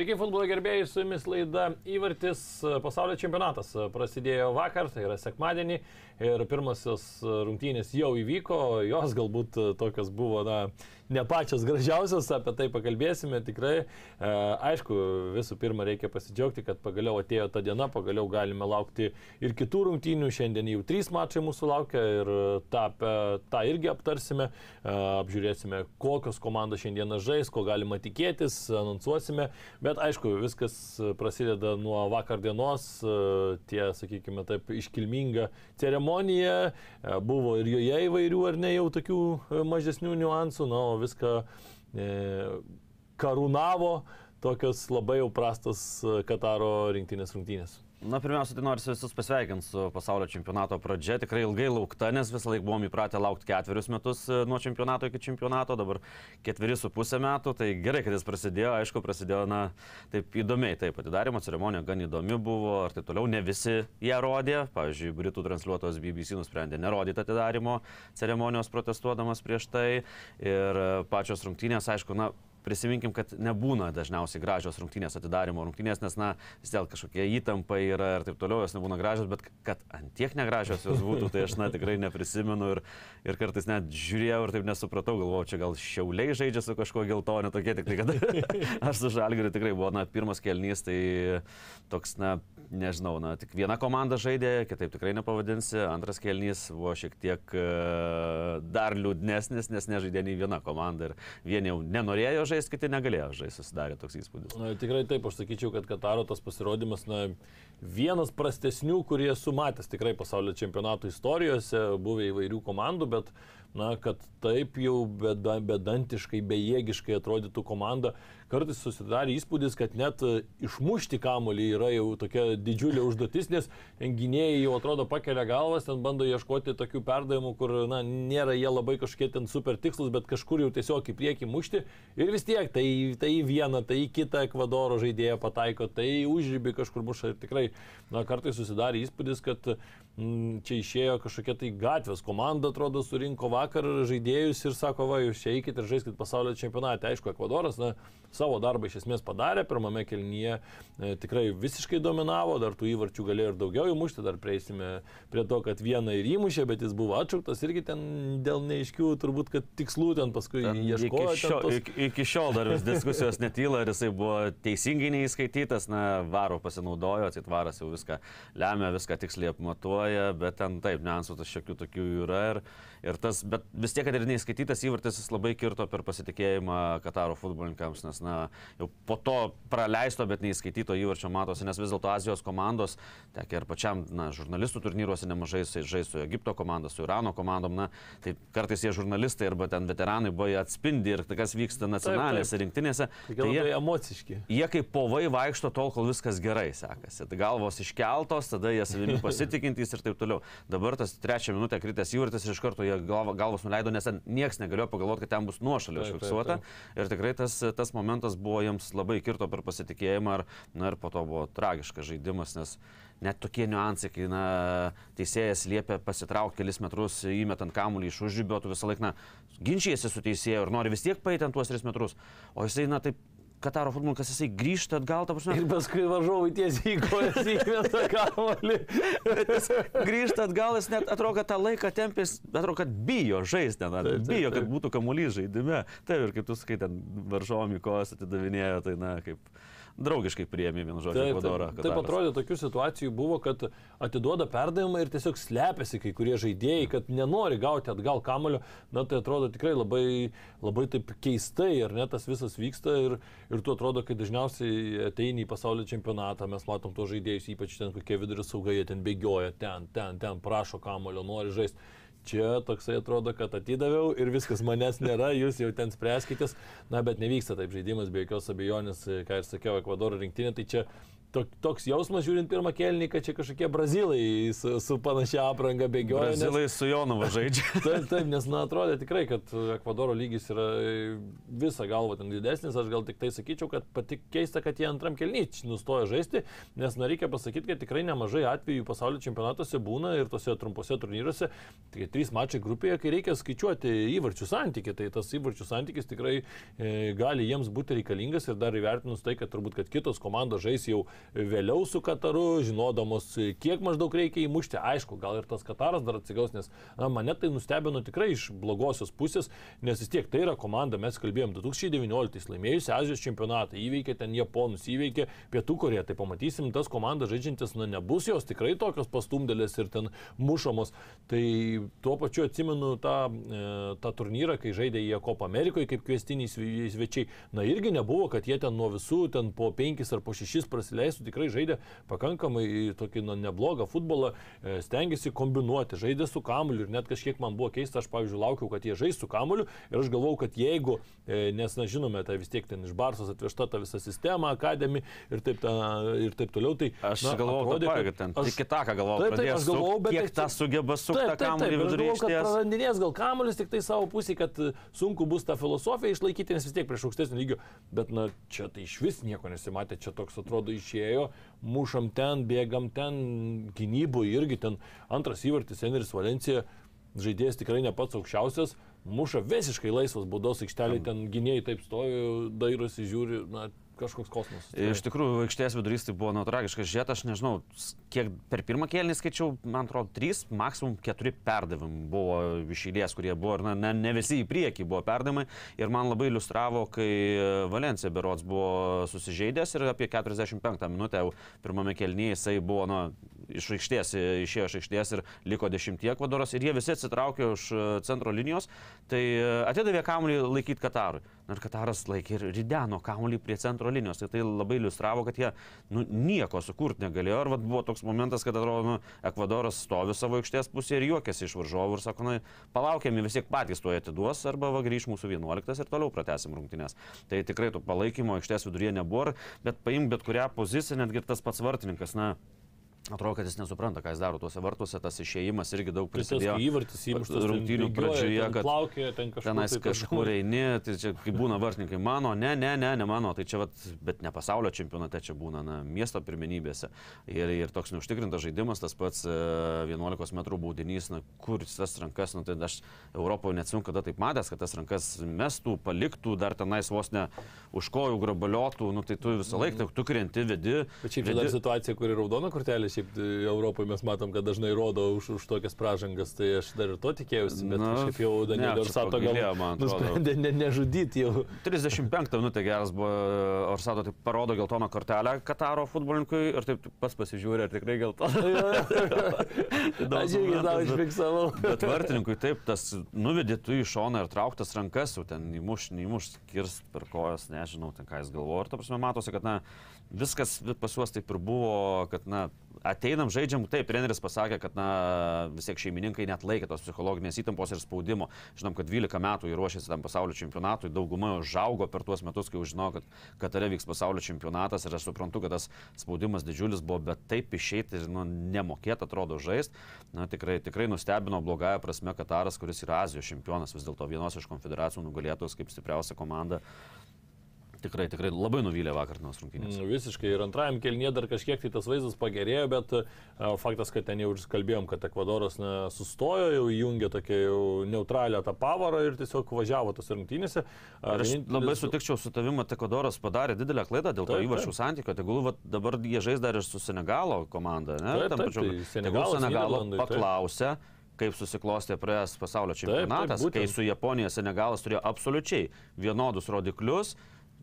Sveiki, futbolo gerbėjai, su jumis laida Įvartis pasaulio čempionatas. Prasidėjo vakar, tai yra sekmadienį ir pirmasis rungtynės jau įvyko, jos galbūt tokios buvo, na, ne pačios gražiausios, apie tai pakalbėsime tikrai. E, aišku, visų pirma, reikia pasidžiaugti, kad pagaliau atėjo ta diena, pagaliau galime laukti ir kitų rungtynių, šiandien jau trys mačai mūsų laukia ir tą, tą irgi aptarsime, e, apžiūrėsime, kokios komandos šiandieną žais, ko galima tikėtis, anonsuosime. Bet aišku, viskas prasideda nuo vakar dienos, tie, sakykime, taip iškilminga ceremonija, buvo ir joje įvairių ar ne jau tokių mažesnių niuansų, na, o viską e, karūnavo tokios labai jau prastos Kataro rinktinės rungtynės. Na, pirmiausia, tai noriu visus pasveikinti su pasaulio čempionato pradžia. Tikrai ilgai laukta, nes visą laiką buvom įpratę laukti ketverius metus e, nuo čempionato iki čempionato, dabar ketveri su pusę metų. Tai gerai, kad jis prasidėjo, aišku, prasidėjo, na, taip įdomiai, taip, atidarimo ceremonija gan įdomi buvo, ar taip toliau, ne visi ją rodė. Pavyzdžiui, Britų transliuotos BBC nusprendė nerodyti atidarimo ceremonijos protestuodamas prieš tai. Ir e, pačios rungtynės, aišku, na, prisiminkim, kad nebūna dažniausiai gražios rungtynės atidarimo rungtynės, nes, na, vis dėl kažkokie įtampai yra ir taip toliau, jos nebūna gražios, bet kad ant tiek negražios jos būtų, tai aš, na, tikrai neprisimenu ir, ir kartais net žiūrėjau ir taip nesupratau, galvojau, čia gal šiauliai žaidžia su kažkuo geltoniu, tokie tik tai, kad aš su žalgiriu tikrai buvo, na, pirmas kelnys, tai toks, na, nežinau, na, tik viena komanda žaidė, kitaip tikrai nepavadinsi, antras kelnys buvo šiek tiek uh, dar liūdnesnis, nes nežaidė nei viena komanda ir vieni jau nenorėjo žaisti, kiti negalėjo žaisti, susidarė toks įspūdis. Na, tikrai taip, aš sakyčiau, kad Kataro tas pasirodymas, na, vienas prastesnių, kurie esu matęs tikrai pasaulio čempionato istorijose, buvo įvairių komandų, bet na, kad taip jau bedantiškai, bejėgiškai atrodytų komanda, kartais susidarė įspūdis, kad net e, išmušti kamolį yra jau tokia didžiulė užduotis, nes gynėjai jau atrodo pakelia galvas, ten bando ieškoti tokių perdavimų, kur na, nėra jie labai kažkokie ten super tikslus, bet kažkur jau tiesiog į priekį mušti ir vis tiek tai, tai vieną, tai kitą Ekvadoro žaidėją pataiko, tai užrybį kažkur muša ir tikrai na, kartais susidarė įspūdis, kad Mm, čia išėjo kažkokia tai gatvės komanda, atrodo, surinko vakar žaidėjus ir sako, va, jūs čia eikit ir žaiskit pasaulio čempionate. Aišku, Ekvadoras, na, savo darbą iš esmės padarė, pirmame kelnyje e, tikrai visiškai dominavo, dar tų įvarčių galėjo ir daugiau įmušti, dar prieisime prie to, kad vieną ir įmušė, bet jis buvo atšauktas irgi ten dėl neiškių, turbūt, kad tikslų ten paskui ten ieškojo. Iki, šio, tos... iki, iki šiol dar vis diskusijos netyla ir jisai buvo teisingai neįskaitytas, na, varo pasinaudojo, atitvaras jau viską lemia, viską tiksliai apmatuoja, bet ten taip, niuansų tas šiokių tokių yra. Ir, Ir tas, bet vis tiek, kad ir neįskaitytas įvartis, jis labai kirto per pasitikėjimą Kataro futbolininkams, nes, na, jau po to praleisto, bet neįskaityto įvarčio matosi, nes vis dėlto Azijos komandos, tiek ir pačiam, na, žurnalistų turnyruose nemažai žais su Egipto komanda, su Irano komandom, na, tai kartais jie žurnalistai arba ten veteranai buvo atspindi ir kas vyksta nacionalinėse rinktinėse. Tai, tai jie emociški. Jie kaip povai vaikšto tol, kol viskas gerai sekasi. Tai galvos iškeltos, tada jie savimi pasitikintys ir taip toliau. Dabar tas trečią minutę kritęs įvartis iš karto jie galva, galvas nuleido, nes niekas negalėjo pagalvoti, kad ten bus nuošalė užfiksuota. Ir tikrai tas, tas momentas buvo jiems labai kirto per pasitikėjimą ir, na, ir po to buvo tragiškas žaidimas, nes net tokie niuansai, kai na, teisėjas liepia pasitraukti kelis metrus, įmetant kamuolį iš užžybio, tu visą laiką ginčijasi su teisėju ir nori vis tiek paėti ant tuos tris metrus. O jisai, na, taip Kataro futbolininkas, jisai grįžta atgal, ta prasme. Ir paskui varžovai tiesiai į kojas įmeta kamuolį. grįžta atgal, jis net atrodo, kad tą laiką tempės, atrodo, kad bijo žaisti, net, bijo, kad būtų kamuolys žaidime. Taip, ir kaip tu sakai, ten varžovom į kojas atidavinėjo, tai na, kaip draugiškai priėmė vienu žodžiu Ekvadorą. Taip, taip atrodė, tokių situacijų buvo, kad atiduoda perdavimą ir tiesiog slepiasi kai kurie žaidėjai, kad nenori gauti atgal kamulio. Na tai atrodo tikrai labai, labai taip keistai, ar ne tas visas vyksta ir, ir tu atrodo, kad dažniausiai ateini į pasaulio čempionatą, mes matom to žaidėjus, ypač ten kokie vidurio saugai, jie ten bėgioja, ten, ten, ten, prašo kamulio, nori žaisti. Čia toksai atrodo, kad atidaviau ir viskas manęs nėra, jūs jau ten spręskitės. Na, bet nevyksta taip žaidimas, be jokios abejonės, ką ir sakiau, Ekvadoro rinktinė, tai čia toks jausmas, žiūrint pirmą kelnį, kad čia kažkokie brazilai su, su panašia apranga bėgioja. Brazilai nes... su Jonova žaidžia. taip, taip, nes, na, atrodė tikrai, kad Ekvadoro lygis yra visą galvą ten didesnis. Aš gal tik tai sakyčiau, kad pati keista, kad jie antram kelnyčiui nustojo žaisti, nes, na, reikia pasakyti, kad tikrai nemažai atvejų pasaulio čempionatuose būna ir tose trumpose turnyruose, tai trys mačai grupėje, kai reikia skaičiuoti įvarčių santykį, tai tas įvarčių santykis tikrai e, gali jiems būti reikalingas ir dar įvertinus tai, kad turbūt, kad kitos komandos žais jau vėliau su Kataru, žinodamos, kiek maždaug reikia įmušti. Aišku, gal ir tas Kataras dar atsigaus, nes na, mane tai nustebino tikrai iš blogosios pusės, nes vis tiek tai yra komanda, mes kalbėjom 2019 laimėjusi Azijos čempionatą, įveikė ten Japonus, įveikė Pietų Koreją. Tai pamatysim, tas komandas žaidžiantis, na nebus jos tikrai tokios pastumdėlės ir ten mušamos. Tai tuo pačiu atsimenu tą, e, tą turnyrą, kai žaidė jie Kopa Amerikoje kaip kvestiniai svečiai. Na irgi nebuvo, kad jie ten nuo visų ten po penkis ar po šešis prasileistų Messi tikrai žaidė pakankamai tokį nu, neblogą futbolą, e, stengiasi kombinuoti, žaidė su kamuliu ir net kažkiek man buvo keista, aš pavyzdžiui laukiau, kad jie žais su kamuliu ir aš galvau, kad jeigu, e, nes na žinome, tai vis tiek ten iš Barsos atvežta ta visa sistema, akademi ir taip, ta, ir taip toliau. Tai, aš na, galvojau, atrodė, kad, kad ten aš, kitą, ką galvojau, taip, taip, aš galvojau, bet kiek tą sugeba sukti kamuolį vidurį. Aš galvojau, kad prarandinės gal kamuolis tik tai savo pusį, kad sunku bus tą filosofiją išlaikyti, nes vis tiek prieš aukštesnį lygį, bet na čia tai iš vis nieko nesimatė, čia toks atrodo išėjo išėjo, mušam ten, bėgam ten, gynyboje irgi ten. Antras įvartis, Eneris Valencija, žaidėjas tikrai ne pats aukščiausias, muša visiškai laisvas būdos aikštelė, ten gynėjai taip stovi, dairosi, žiūri, na, kažkoks kosmosas. Tai. Iš tikrųjų, aikštės vidurys tai buvo nu, tragiškas žiet, aš nežinau, kiek per pirmą kėlinį skaičiau, man atrodo, trys, maksimum keturi perdavimai buvo iš eilės, kurie buvo, ir na, ne, ne visi į priekį buvo perdavimai. Ir man labai iliustravo, kai Valencija Berots buvo susižeidęs ir apie 45 minutę jau pirmame kėlinyje jisai buvo, na, iš aikštės, išėjo iš aikštės ir liko dešimtie Ekvadoras ir jie visi atsitraukė už centro linijos, tai atidavė kamuolį laikyti Katarui. Ir Kataras laikė ir rideno kamuolį prie centro linijos. Tai tai labai iliustravo, kad jie nu, nieko sukurti negalėjo. Ir buvo toks momentas, kad atrodo, nu, Ekvadoras stovi savo aikštės pusėje ir juokiasi iš varžovų ir sako, na, palaukiami vis tiek patys to atiduos arba va, grįž mūsų 11 ir toliau pratesim rungtynės. Tai tikrai to palaikymo aikštės viduryje nebuvo, bet paim bet kurią poziciją, netgi tas pats vartininkas, na, Atrodo, kad jis nesupranta, ką jis daro tuose vartuose, tas išėjimas irgi daug prisidėjo. Tas įvartis įmuštas rungtynių pradžioje, kad plaukė, ten tenais tai kažkur eini, tai čia kaip būna vartininkai, mano, ne, ne, ne, ne mano, tai čia, vat, bet ne pasaulio čempionate čia būna, na, miesto pirmenybėse. Ir, ir toks neužtikrintas žaidimas, tas pats 11 e, m baudinys, na, kur tas rankas, na, tai aš Europoje neatsimenu, kada taip matęs, kad tas rankas mestų, paliktų, dar tenais vos ne už kojų grabaliotų, nu, tai tu visą laiką, tu krenti, vedi. Bet šiaip vedi... situacija, kur yra raudona kortelė šiaip e, Europoje mes matom, kad dažnai rodo už, už tokias pražangas, tai aš dar ir to tikėjausi, bet Na, kažkaip jau Danielio Orsato gal nusprendė ne, nežudyti jau. 35 minutė geras buvo, Orsato taip parodo geltoną kortelę Kataro futbolininkui ir taip pats pasižiūrė, ar tikrai geltoną. aš irgi tą užfiksavau. bet vartininkui taip, tas nuvedė tu į šoną ir trauktas rankas, jau ten įmuš, neįmuš, kirst per kojas, nežinau, ten ką jis galvoja. Ir ta prasme matosi, kad na, viskas pas juos taip ir buvo, kad na, ateinam, žaidžiam, taip, treneris pasakė, kad na, vis tiek šeimininkai net laikė tos psichologinės įtampos ir spaudimo. Žinom, kad 12 metų jį ruošėsi tam pasaulio čempionatui, dauguma užaugo per tuos metus, kai žinau, kad Katare vyks pasaulio čempionatas ir aš suprantu, kad tas spaudimas didžiulis buvo, bet taip išeiti ir nu, nemokėti atrodo žaisti, na, tikrai, tikrai nustebino blogąją prasme Kataras, kuris yra Azijos čempionas, vis dėlto vienos iš konfederacijų nugalėtos kaip stipriausia komanda. Tikrai, tikrai labai nuvylė vakar nuo rungtynės. Mm, visiškai ir antrajam kelnie dar kažkiek tai tas vaizdas pagerėjo, bet uh, faktas, kad ten jau ir kalbėjom, kad Ekvadoras na, sustojo, jau įjungė tokią jau neutralią tą pavarą ir tiesiog važiavo tos rungtynėse. Ar aš labai sutikčiau su tavimi, kad Ekvadoras padarė didelę klaidą dėl to įvažių santykio. Tegul dabar jie žais dar ir su Senegalo komanda, ne? Taip, taip, pačiu, tai Senegalas, Senegalo paklausė. Taip kaip susiklostė praėjęs pasaulio čempionatas, taip, taip, kai su Japonija Senegalas turėjo absoliučiai vienodus rodiklius,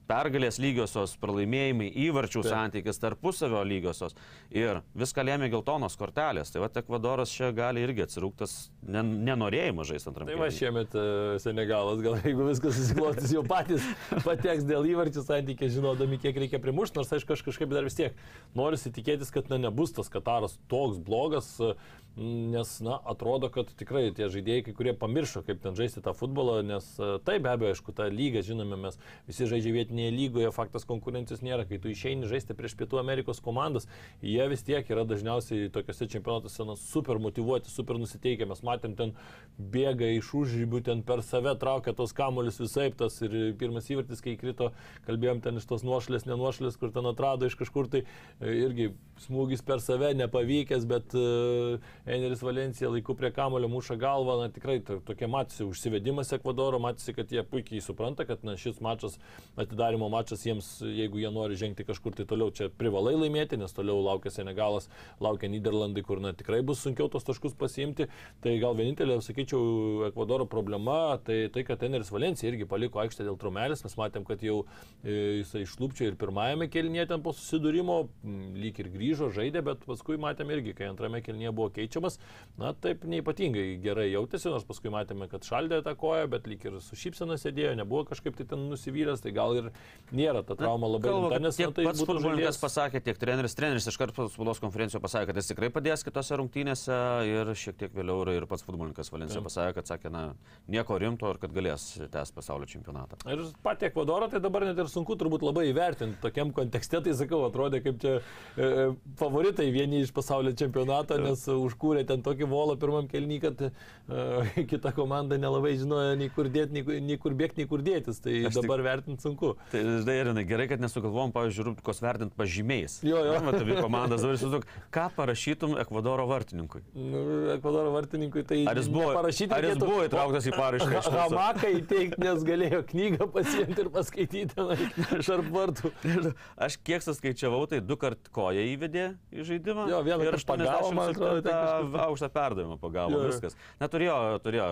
pergalės lygiosios, pralaimėjimai, įvarčių Taip. santykis, tarpusavio lygiosios. Ir viską lėmė geltonos kortelės. Tai va, Ekvadoras čia gali irgi atsirūktas nenorėjimas žaisti antrame. Tai va, šiemet uh, Senegalas, gal jeigu viskas susiklostys, jau patys pateks dėl įvarčių santykį, žinodami, kiek reikia primušti, nors aišku, kažkaip dar vis tiek norisi tikėtis, kad na, nebus tas Kataras toks blogas. Uh, nes, na, atrodo, kad tikrai tie žaidėjai, kai kurie pamiršo, kaip ten žaisti tą futbolą, nes tai be abejo, aišku, tą lygą žinome, mes visi žaidžia vietinių vietinėje lygoje faktas konkurencijos nėra, kai tu išeini žaisti prieš Pietų Amerikos komandas, jie vis tiek yra dažniausiai tokiuose čempionatuose na, super motivuoti, super nusiteikę. Mes matėm ten bėga iš užžybių, ten per save traukia tos kamuolius visai tas ir pirmas įvartis, kai krito, kalbėjom ten iš tos nuošlės, nenuošlės, kur ten atrado iš kažkur, tai e, irgi smūgis per save nepavykęs, bet Eneris Valencija laiku prie kamulio muša galvą, na tikrai tokia matėsi užsivedimas Ekvadoro, matėsi, kad jie puikiai supranta, kad na, šis mačas, atidarimo mačas jiems, jeigu jie nori žengti kažkur tai toliau, čia privalai laimėti, nes toliau laukia Senegalas, laukia Niderlandai, kur na, tikrai bus sunkiau tos taškus pasiimti. Tai gal vienintelė, sakyčiau, Ekvadoro problema, tai tai, kad Eneris Valencija irgi paliko aikštę dėl trumelės, mes matėm, kad jau e, jisai išlūpčia ir pirmajame kelnyje ten po susidūrimo, lyg ir grįžo, žaidė, bet paskui matėm irgi, kai antrame kelnyje buvo keičiamas, na taip neipatingai gerai jautėsi, nors paskui matėme, kad šaldė tą koją, bet lyg ir su šypsena sėdėjo, nebuvo kažkaip tai ten nusivylęs, tai gal ir nėra ta trauma labai rimta, nes tiek tai pats futbolininkas pasakė, tiek treneris, treneris iš karto spaudos konferencijoje pasakė, kad jis tikrai padės kitose rungtynėse ir šiek tiek vėliau ir pats futbolininkas Valencija pasakė, kad sakė, na, nieko rimto ir kad galės tęs pasaulio čempionatą. Ir patį Ekvadorą tai dabar net ir sunku turbūt labai įvertinti tokiam kontekste, tai sakau, atrodė kaip čia e, favoritai vieni iš pasaulio čempionato, nes užkūrė ten tokį volą pirmam kelnį, kad uh, kita komanda nelabai žinojo nei kur dėti, nei, nei kur bėgti, nei kur dėtis. Tai Aš dabar tik... vertinti sunku. Tai žinai, Irinai, gerai, kad nesugalvom, pavyzdžiui, rūpikos vertinti pažymiais. Jo, jo. Matau, komandas dabar įsivaizduok, ką parašytum Ekvadoro vartininkui? Nu, Ekvadoro vartininkui tai... Ar jis buvo, parašyti, ar jis buvo įtrauktas į paraišką? Hamaką įteikti, nes galėjo knygą pasiimti ir paskaityti šarpvartų. Aš kiek suskaičiavau, tai du kart koją įvedė į žaidimą. Jo, vieną ir 80 tai aukštą perdavimą pagavo, jo. viskas. Na, turėjo,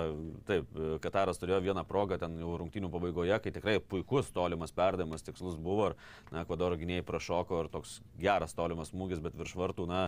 taip, Kataras turėjo vieną progą ten jau rungtynių pabaigoje, kai tikrai puikus tolimas perdavimas, tikslus buvo, ir, na, Ekvadoro gynėjai prašoko ir toks geras tolimas smūgis, bet virš vartų, na,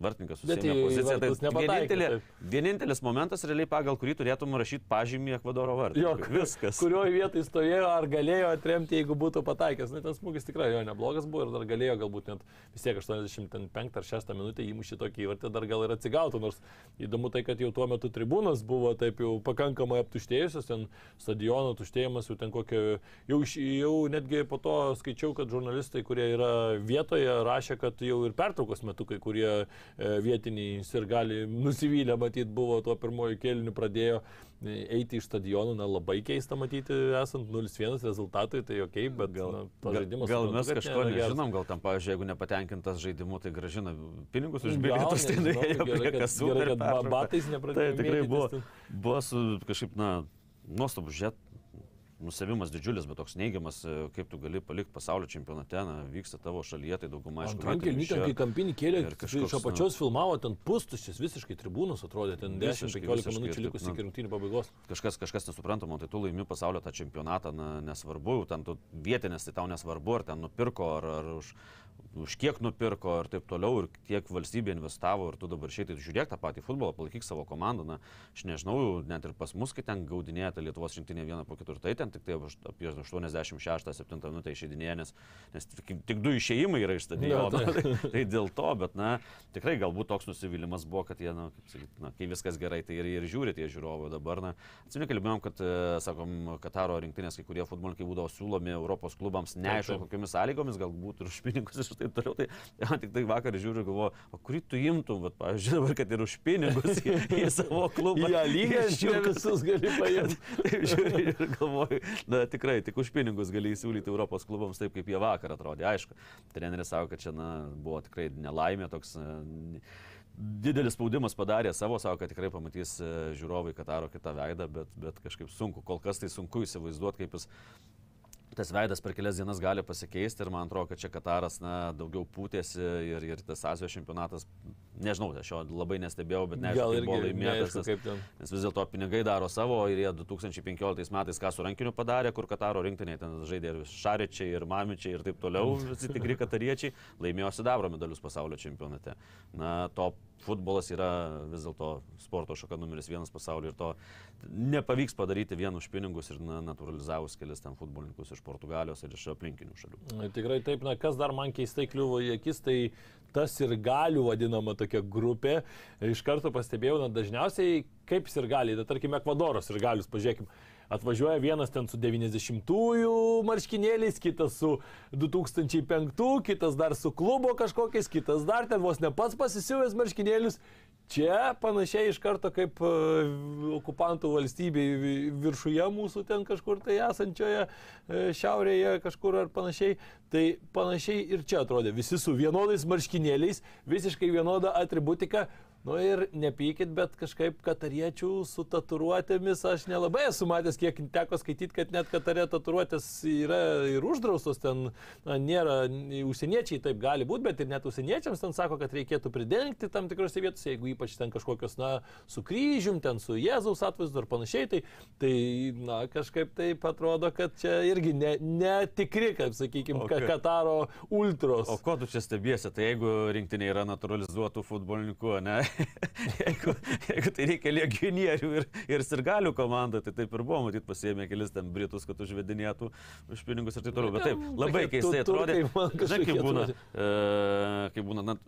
vartininkas susėmė poziciją. Tai vienintelė, vienintelis momentas, realiai pagal kurį turėtum rašyti pažymį Ekvadoro vardą. Jo, viskas. Kurioje vietoje stovėjo, ar galėjo atremti, jeigu būtų pataikęs. Na, tas smūgis tikrai jo neblogas buvo ir dar galėjo galbūt net vis tiek 85 ar 6 minutę įmušti tokį įvartį, dar gal ir atsigautų, nors įdomu tai, kad jau tuo metu tribūnos buvo taip jau pakankamai aptuštėjusios, ten stadiono tuštėjimas jau ten kokia, jau, jau netgi po to skaičiau, kad žurnalistai, kurie yra vietoje, rašė, kad jau ir pertraukos metu kai kurie e, vietiniai ir gali nusivylę, matyt, buvo tuo pirmoju kėliniu pradėjo eiti iš stadionų, na labai keista matyti, esant 0-1 rezultatui, tai ok, bet gal, na, gal, žaidimas, gal mes kažko nežinom, gal tam, pavyzdžiui, jeigu nepatenkintas žaidimu, tai gražina pinigus už bilietus, tai nuėjo prie kasų. Gerai, kad batais nepradėjo. Tai tikrai buvo, buvo su kažkaip, na, nuostabu žiūrėti nusivylimas didžiulis, bet toks neigiamas, e, kaip tu gali palikti pasaulio čempionate, na, vyksta tavo šalyje, tai dauguma aišku. Antram kelnytė, kai kampinį kėlė ir kažkas iš apačios filmavo, ten pustuščias, visiškai tribūnos atrodė, ten 10-15 minučių likus iki rungtynių pabaigos. Kažkas, kažkas nesuprantama, tai tu laimi pasaulio tą čempionatą, na, nesvarbu, ten tu vietinės, tai tau nesvarbu, ar ten nupirko, ar, ar už už kiek nupirko ir taip toliau, ir kiek valstybė investavo, ir tu dabar šitai žiūrėk tą patį futbolą, palaikyk savo komandą. Na, aš nežinau, net ir pas mus, kai ten gaudinėja ta Lietuvos rinktinė vieną po kitur, tai ten tik tai apie 86-7 minutę išeidinėja, nes, nes tik, tik du išėjimai yra iš stadiono. Tai, tai dėl to, bet na, tikrai galbūt toks nusivylimas buvo, kad jie, na, sakyt, na kai viskas gerai, tai ir, ir žiūri tie žiūrovai dabar. Na, atsimenu, kalbėjom, kad, e, sakom, Kataro rinktinės kai kurie futbolininkai būdavo siūlomi Europos klubams, neaišku, kokiamis sąlygomis, galbūt ir už pinigus iš taip toliau. Tai man tik tai vakar žiūriu ir galvoju, o kurį tu imtum, vat, pavyzdžiui, dabar, kad ir už pinigus į, į savo klubą. Ja, lygiai aš jau visus gali paimti. taip žiūriu ir galvoju, na tikrai, tik už pinigus gali įsiūlyti Europos klubams taip, kaip jie vakar atrodė. Aišku, treneris savo, kad čia na, buvo tikrai nelaimė toks. Didelis spaudimas padarė savo, savo, kad tikrai pamatys e, žiūrovai Kataro kitą veidą, bet, bet kažkaip sunku, kol kas tai sunku įsivaizduoti, kaip jis tas veidas per kelias dienas gali pasikeisti ir man atrodo, kad čia Kataras na, daugiau pūtėsi ir, ir tas Azijos čempionatas, nežinau, aš jo labai nestebėjau, bet nežinau, kaip buvo laimėtas. Neaišku, nes vis dėlto pinigai daro savo ir jie 2015 metais ką su rankiniu padarė, kur Kataro rinktinė ten žaidė ir Šaričiai, ir Mamičiai ir taip toliau, visi tikri katariečiai, laimėjo sidabro medalius pasaulio čempionate. Na, top futbolas yra vis dėlto sporto šaka numeris vienas pasaulyje ir to nepavyks padaryti vien už pinigus ir na, naturalizavus kelias ten futbolininkus iš Portugalijos ir iš aplinkinių šalių. Tikrai taip, na kas dar man keistai kliuvo į akis, tai tas ir galių vadinama tokia grupė. Iš karto pastebėjau, na dažniausiai kaip ir gali, tai tarkime, Ekvadoros ir galius, pažiūrėkime atvažiuoja vienas ten su 90-ųjų marškinėliais, kitas su 2005, kitas dar su klubo kažkokiais, kitas dar ten vos ne pats pasisiūvęs marškinėlius. Čia panašiai iš karto kaip e, okupantų valstybei viršuje mūsų ten kažkur tai esančioje e, šiaurėje kažkur ar panašiai. Tai panašiai ir čia atrodė. Visi su vienodais marškinėliais, visiškai vienoda atributika. Nu ir nepykit, bet kažkaip katariečių su tatuiruotėmis aš nelabai esu matęs, kiek teko skaityti, kad net katarė tatuiruotės yra ir uždraustos, ten na, nėra, užsieniečiai taip gali būti, bet ir net užsieniečiams ten sako, kad reikėtų pridengti tam tikrose vietose, jeigu ypač ten kažkokios, na, su kryžium, ten su Jėzaus atvaizdu ar panašiai, tai, tai na, kažkaip taip atrodo, kad čia irgi netikri, ne kaip sakykime, okay. Kataro ultros. O ko tu čia stebėsi, tai jeigu rinktinė yra naturalizuotų futbolininkų, ne? jeigu, jeigu tai reikia legionierių ir, ir sirgalių komanda, tai taip ir buvo, matyt, pasėmė kelis ten britus, kad užvedinėtų už pinigus ir taip toliau. Bet taip, labai keistai atrodė. Žinai, kaip būna, e, kaip būna na,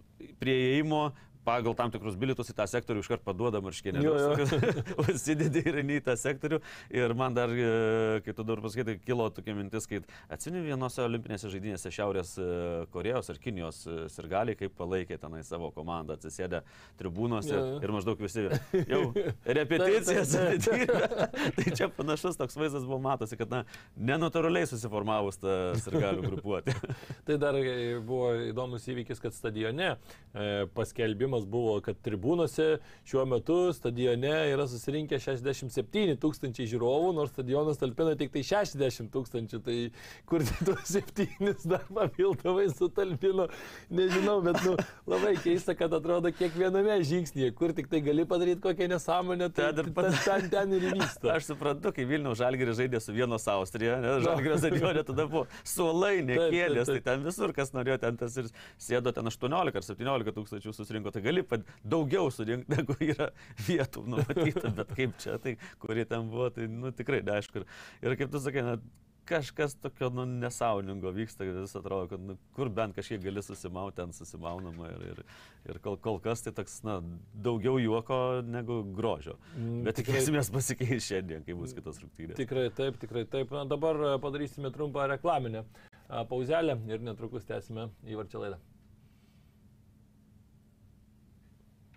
prie įėjimo pagal tam tikrus bilietus į tą sektorių iškart paduoda marškinėlius. Užsidedi ir į tą sektorių. Ir man dar, e, kai tu dar pasakai, kilo tokia mintis, kad atsimeni vienose olimpinėse žaidynėse Šiaurės e, Korejos ar Kinijos e, sirgaliai, kaip palaikė tenai savo komandą, atsisėdę tribūnose jo, jo. ir maždaug visi jau repeticijas. tai čia panašus toks vaizdas buvo matosi, kad na, nenatūraliai susiformavus tą sirgalių grupuotę. tai dar buvo įdomus įvykis, kad stadione paskelbimas skelbimas buvo, kad tribūnose šiuo metu stadione yra susirinkę 67 tūkstančiai žiūrovų, nors stadionas talpina tik tai 60 tūkstančių. Tai kur tuos septynis dar papildomai sutalpino, nežinau, bet nu, labai keista, kad atrodo kiekviename žingsnėje, kur tik tai gali padaryti kokią nesąmonę, tai ten, ten, ten, ten ir įvyksta. Aš suprantu, kai Vilniaus Žalgiris žaidė su vienos Austrija, Žalgiris stadione tada buvo suolai, nekėlės, tai ten visur, kas norėjo, ten tas ir sėdo ten 18 ar 17 tūkstančių susirinko. Tai gali daugiau surinkti, negu yra vietų numatyta, bet kaip čia, tai kuri ten buvo, tai nu, tikrai neaišku. Ir, ir kaip tu sakai, na, kažkas tokio nu, nesauningo vyksta, vis atrodo, kad nu, kur bent kažkiek gali susimauti, ten susimaunama ir, ir, ir kol, kol kas tai toks, na, daugiau juoko negu grožio. Mm, Bet tikėsimės pasikeis šiandien, kai bus kitos rungtynės. Tikrai taip, tikrai taip. Na, dabar padarysime trumpą reklaminę pauzelę ir netrukus tęsime įvarčią laidą.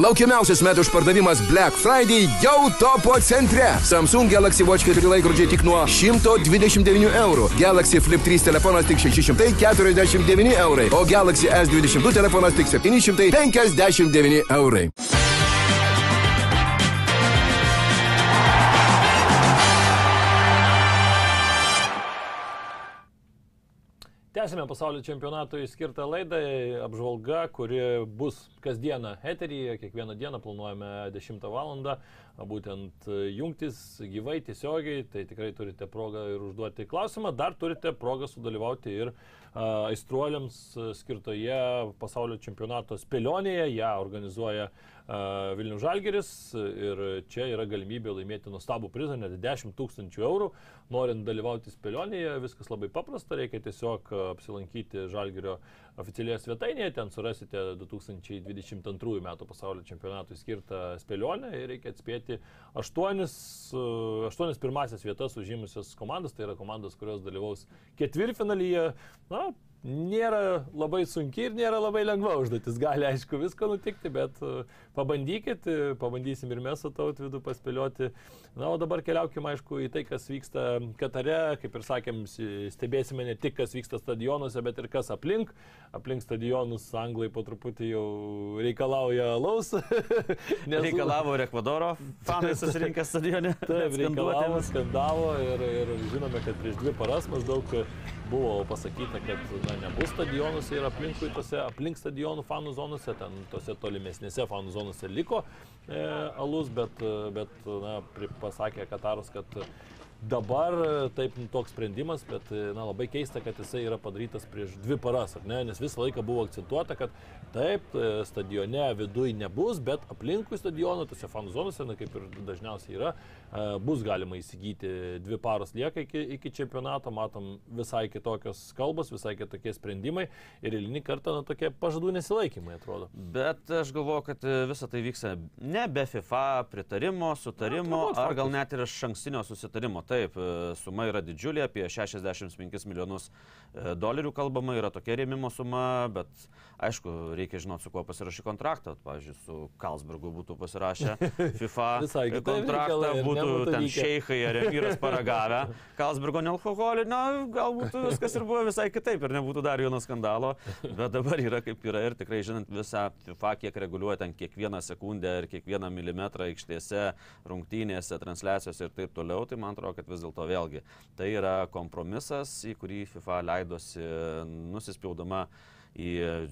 Laukiamiausias metų išpardavimas Black Friday jau topo centre. Samsung Galaxy Watch 4 laikrodžiai tik nuo 129 eurų. Galaxy Flip 3 telefonas tik 649 eurai. O Galaxy S22 telefonas tik 759 eurai. Tęsime pasaulio čempionatui skirtą laidą, apžvalga, kuri bus kasdieną eteryje, kiekvieną dieną planuojame 10 val. būtent jungtis gyvai tiesiogiai, tai tikrai turite progą ir užduoti klausimą, dar turite progą sudalyvauti ir aistruoliams skirtoje pasaulio čempionato spėlionėje, ją organizuoja Vilnių Žalgeris ir čia yra galimybė laimėti nuostabų prizą, net 10 tūkstančių eurų. Norint dalyvauti spėlionėje, viskas labai paprasta, reikia tiesiog apsilankyti Žalgerio oficialioje svetainėje, ten surasite 2022 metų pasaulio čempionatui skirtą spėlionę ir reikia atspėti 8, 8 pirmasias vietas užimusios komandas, tai yra komandos, kurios dalyvaus ketvirtfinalyje. Na, nėra labai sunki ir nėra labai lengva užduotis. Gali, aišku, visko nutikti, bet e, pabandykit, e, pabandysim ir mes su tautvidu paspėlioti. Na, o dabar keliaukime, aišku, į tai, kas vyksta Katare. Kaip ir sakėm, stebėsime ne tik, kas vyksta stadionuose, bet ir kas aplink. Aplink stadionus anglai po truputį jau reikalauja laus. Nes... Reikalavo ir Ekvadoro fanai susirinkę stadione. Taip, reikalavo, skandavo ir, ir žinome, kad prieš dvi paras maždaug buvo pasakyta, kad na, nebus stadionuose ir aplinkui tose, aplink stadionų fanų zonose, ten tose tolimesnėse fanų zonose liko e, alus, bet, bet na, pasakė Kataras, kad Dabar taip toks sprendimas, bet na, labai keista, kad jisai yra padarytas prieš dvi paras, ar ne? Nes visą laiką buvo akcentuota, kad taip, stadione viduje nebus, bet aplinkui stadioną, tose fanų zonose, na, kaip ir dažniausiai yra, bus galima įsigyti. Dvi paros lieka iki, iki čempionato, matom visai kitokios kalbos, visai kitokie sprendimai ir eilinį kartą na, tokie pažadų nesilaikymai atrodo. Bet aš galvoju, kad visa tai vyksta ne be FIFA pritarimo, sutarimo, na, ar gal net ir iš ankstinio susitarimo. Taip, e, suma yra didžiulė, apie 65 milijonus e, dolerių kalbama, yra tokia rėmimo suma, bet aišku, reikia žinoti, su kuo pasirašy kontraktą. Pavyzdžiui, su Kalsbergu būtų pasirašę FIFA kontraktą, būtų ten šeikai ar vyras paragavę. Kalsbergo nealkoholį, na, galbūt viskas ir buvo visai kitaip ir nebūtų dar vieno skandalo, bet dabar yra kaip yra ir tikrai žinant visą FIFA, kiek reguliuoja ten kiekvieną sekundę ir kiekvieną milimetrą aikštėse, rungtynėse, transliacijose ir taip toliau, tai man atrodo, kad vis dėlto vėlgi tai yra kompromisas, į kurį FIFA leidosi nusispjaudama į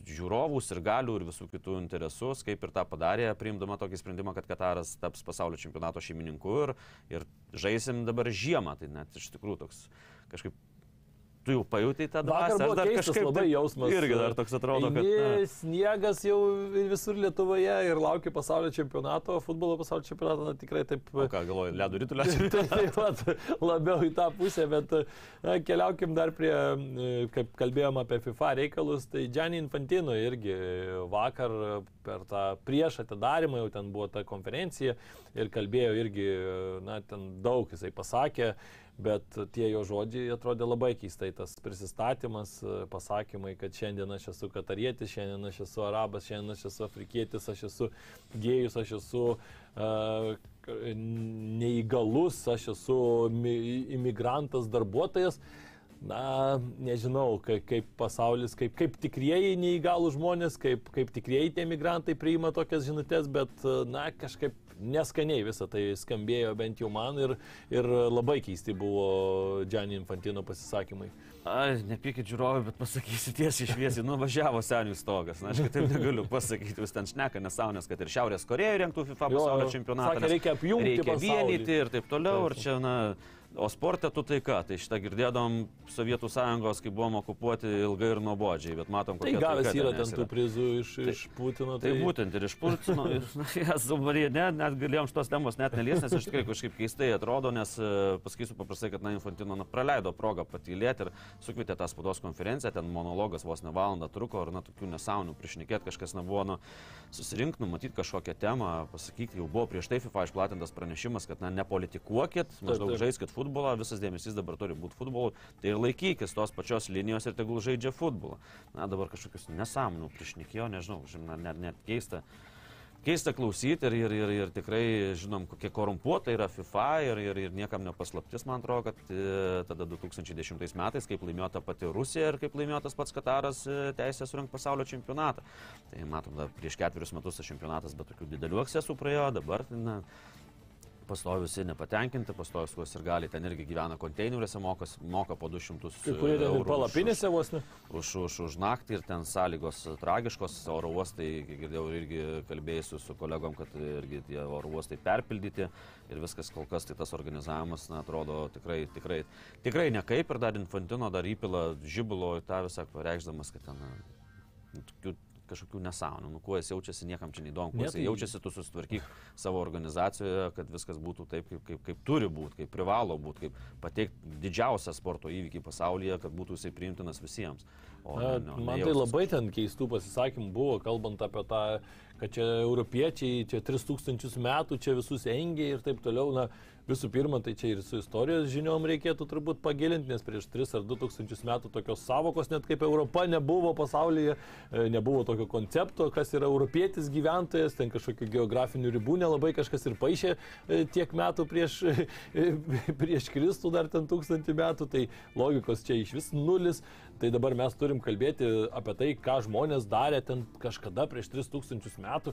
žiūrovus ir galių ir visų kitų interesus, kaip ir tą padarė, priimdama tokį sprendimą, kad Kataras taps pasaulio čempionato šeimininku ir, ir žaisim dabar žiemą. Tai net iš tikrųjų toks kažkaip tu jau pajutai tą dvasę. Aš dar kažkaip labai jausmas. Irgi dar toks atrodo, kad... Na. Sniegas jau visur Lietuvoje ir laukia pasaulio čempionato, futbolo pasaulio čempionato, na, tikrai taip... O ką galvoju, ledų rytulio? pat labiau į tą pusę, bet na, keliaukim dar prie, kaip kalbėjom apie FIFA reikalus, tai Gianni Infantino irgi vakar per tą prieš atidarimą jau ten buvo ta konferencija ir kalbėjo irgi, na, ten daug jisai pasakė Bet tie jo žodžiai atrodė labai keistai, tas prisistatymas, pasakymai, kad šiandien aš esu katarietis, šiandien aš esu arabas, šiandien aš esu afrikietis, aš esu gėjus, aš esu uh, neįgalus, aš esu imigrantas, darbuotojas. Na, nežinau, kaip, kaip pasaulis, kaip, kaip tikrieji neįgalų žmonės, kaip, kaip tikrieji tie migrantai priima tokias žinutės, bet, na, kažkaip neskaniai visą tai skambėjo bent jau man ir, ir labai keisti buvo Gianni Infantino pasisakymai. Ai, nepykit žiūrovai, bet pasakysiu tiesiai šviesiai, nuvažiavo senių stogas. Na, aš kitaip negaliu pasakyti, jūs ten šneka nesąmonės, kad ir Šiaurės Koreja rengtų FIFA pasaulio čempionatą. Reikia apjungti, reikia vienyti ir taip toliau. Ir čia, na, O sporte tu tai ką, tai šitą girdėdom Sovietų sąjungos, kai buvom okupuoti ilgai ir nuobodžiai, bet matom, kad... Tai gavęs yra ten tų prizų iš, tai, iš Putino. Tai, tai būtent ir iš Putino. Jesu Marija, ne, net galėjom šitos temos net nelies, nes iš tikrųjų kažkaip keistai atrodo, nes e, pasakysiu paprastai, kad na, Infantino na, praleido progą patylėti ir sukvietė tą spaudos konferenciją, ten monologas vos ne valandą truko ir na, tokių nesąmonių prišnekėti kažkas nebuvo, nu, susirinkti, numatyti kažkokią temą, pasakyti, jau buvo prieš tai FIFA išplatintas pranešimas, kad na, nepolitikuokit, maždaug žaiskit futbolą, visas dėmesys dabar turi būti futbolui, tai ir laikykis tos pačios linijos ir tegul žaidžia futbolą. Na dabar kažkokius nesąmonų prišnekėjo, nežinau, žinoma, net, net keista keista klausyti ir, ir, ir, ir tikrai žinom, kokia korumpuota yra FIFA ir, ir, ir niekam nepaslaptis, man atrodo, kad e, tada 2010 metais, kaip laimėjo ta pati Rusija ir kaip laimėjo tas pats Kataras e, teisę surinkti pasaulio čempionatą. Tai matom, da, prieš ketverius metus tas čempionatas be tokių didelių aksesų praėjo, dabar na, pastovi visi nepatenkinti, pastovi kuos ir gali, ten irgi gyvena konteineriuose, moka, moka po 200 Kai kurie ten palapinėse vos ne. Už, už, už naktį ir ten sąlygos tragiškos, oro uostai, girdėjau, irgi kalbėjusiu su kolegom, kad irgi tie oro uostai perpildyti ir viskas kol kas, tai tas organizavimas, na, atrodo tikrai, tikrai, tikrai nekaip ir dar Infantino dar įpila žibulo į tą visą, pareikšdamas, kad ten na, kažkokių nesąmonių, nu kuo jis jaučiasi, niekam čia neįdomu, kuo jis tai... jaučiasi, tu susitvarkyk savo organizacijoje, kad viskas būtų taip, kaip, kaip, kaip turi būti, kaip privalo būti, kaip pateikti didžiausią sporto įvykį pasaulyje, kad būtų jisai priimtinas visiems. O, ne, ne, man tai labai ten keistų pasisakymų buvo, kalbant apie tą, kad čia europiečiai, čia 3000 metų, čia visus engia ir taip toliau. Na, Visų pirma, tai čia ir su istorijos žiniom reikėtų turbūt pagilinti, nes prieš 3 ar 2 tūkstančius metų tokios savokos net kaip Europa nebuvo pasaulyje, e, nebuvo tokio koncepto, kas yra europietis gyventojas, ten kažkokių geografinių ribų nelabai kažkas ir paaišė e, tiek metų prieš, e, prieš Kristų dar ten tūkstantį metų, tai logikos čia iš vis nulis. Tai dabar mes turim kalbėti apie tai, ką žmonės darė ten kažkada prieš 3000 metų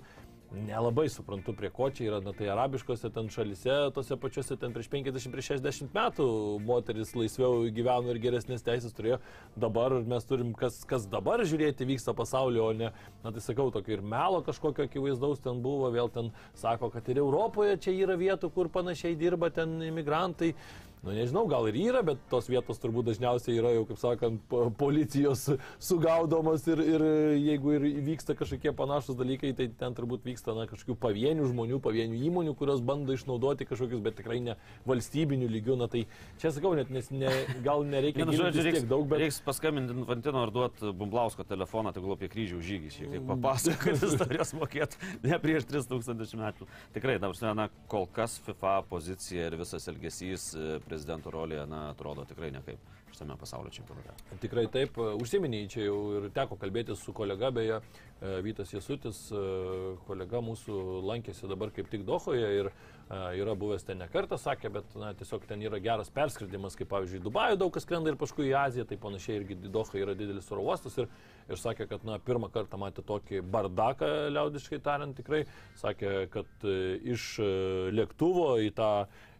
nelabai suprantu, prie ko čia yra, na tai arabiškose ten šalise, tose pačiose ten prieš 50, prieš 60 metų moteris laisviau gyveno ir geresnės teisės turėjo, dabar mes turim, kas, kas dabar žiūrėti vyksta pasaulyje, o ne, na tai sakau, tokio ir melo kažkokio akivaizdaus ten buvo, vėl ten sako, kad ir Europoje čia yra vietų, kur panašiai dirba ten imigrantai Nu, nežinau, gal ir yra, bet tos vietos turbūt dažniausiai yra jau, kaip sakant, po- policijos sugaudomos ir, ir jeigu ir vyksta kažkokie panašus dalykai, tai ten turbūt vyksta na, kažkokių pavienių žmonių, pavienių įmonių, kurios bando išnaudoti kažkokius, bet tikrai ne valstybinių lygių. Na tai čia sakau, net nes ne, gal nereikia gilintis žodžiu, reiks, tiek daug, bet... reiks paskambinti Infantino ar duoti Bumblausko telefoną, tegul apie kryžių žygį šiek tiek papasakoti, kad jis turės mokėti ne prieš 3000 metų. Tikrai, na, na, kol kas FIFA pozicija ir visas elgesys e, prezidento rolėje, na, atrodo tikrai nekaip šitame pasaulio čempionate. Tikrai taip, užsiminiai čia jau ir teko kalbėti su kolega, beje, e, Vytas Jasutis, e, kolega mūsų lankėsi dabar kaip tik Dohoje ir e, yra buvęs ten ne kartą, sakė, bet na, tiesiog ten yra geras perskridimas, kaip pavyzdžiui, Dubajų daug kas skrenda ir paskui į Aziją, tai panašiai irgi Doha yra didelis oro uostas ir, ir sakė, kad na, pirmą kartą matė tokį bardaką, liaudiškai tariant, tikrai, sakė, kad e, iš e, lėktuvo į tą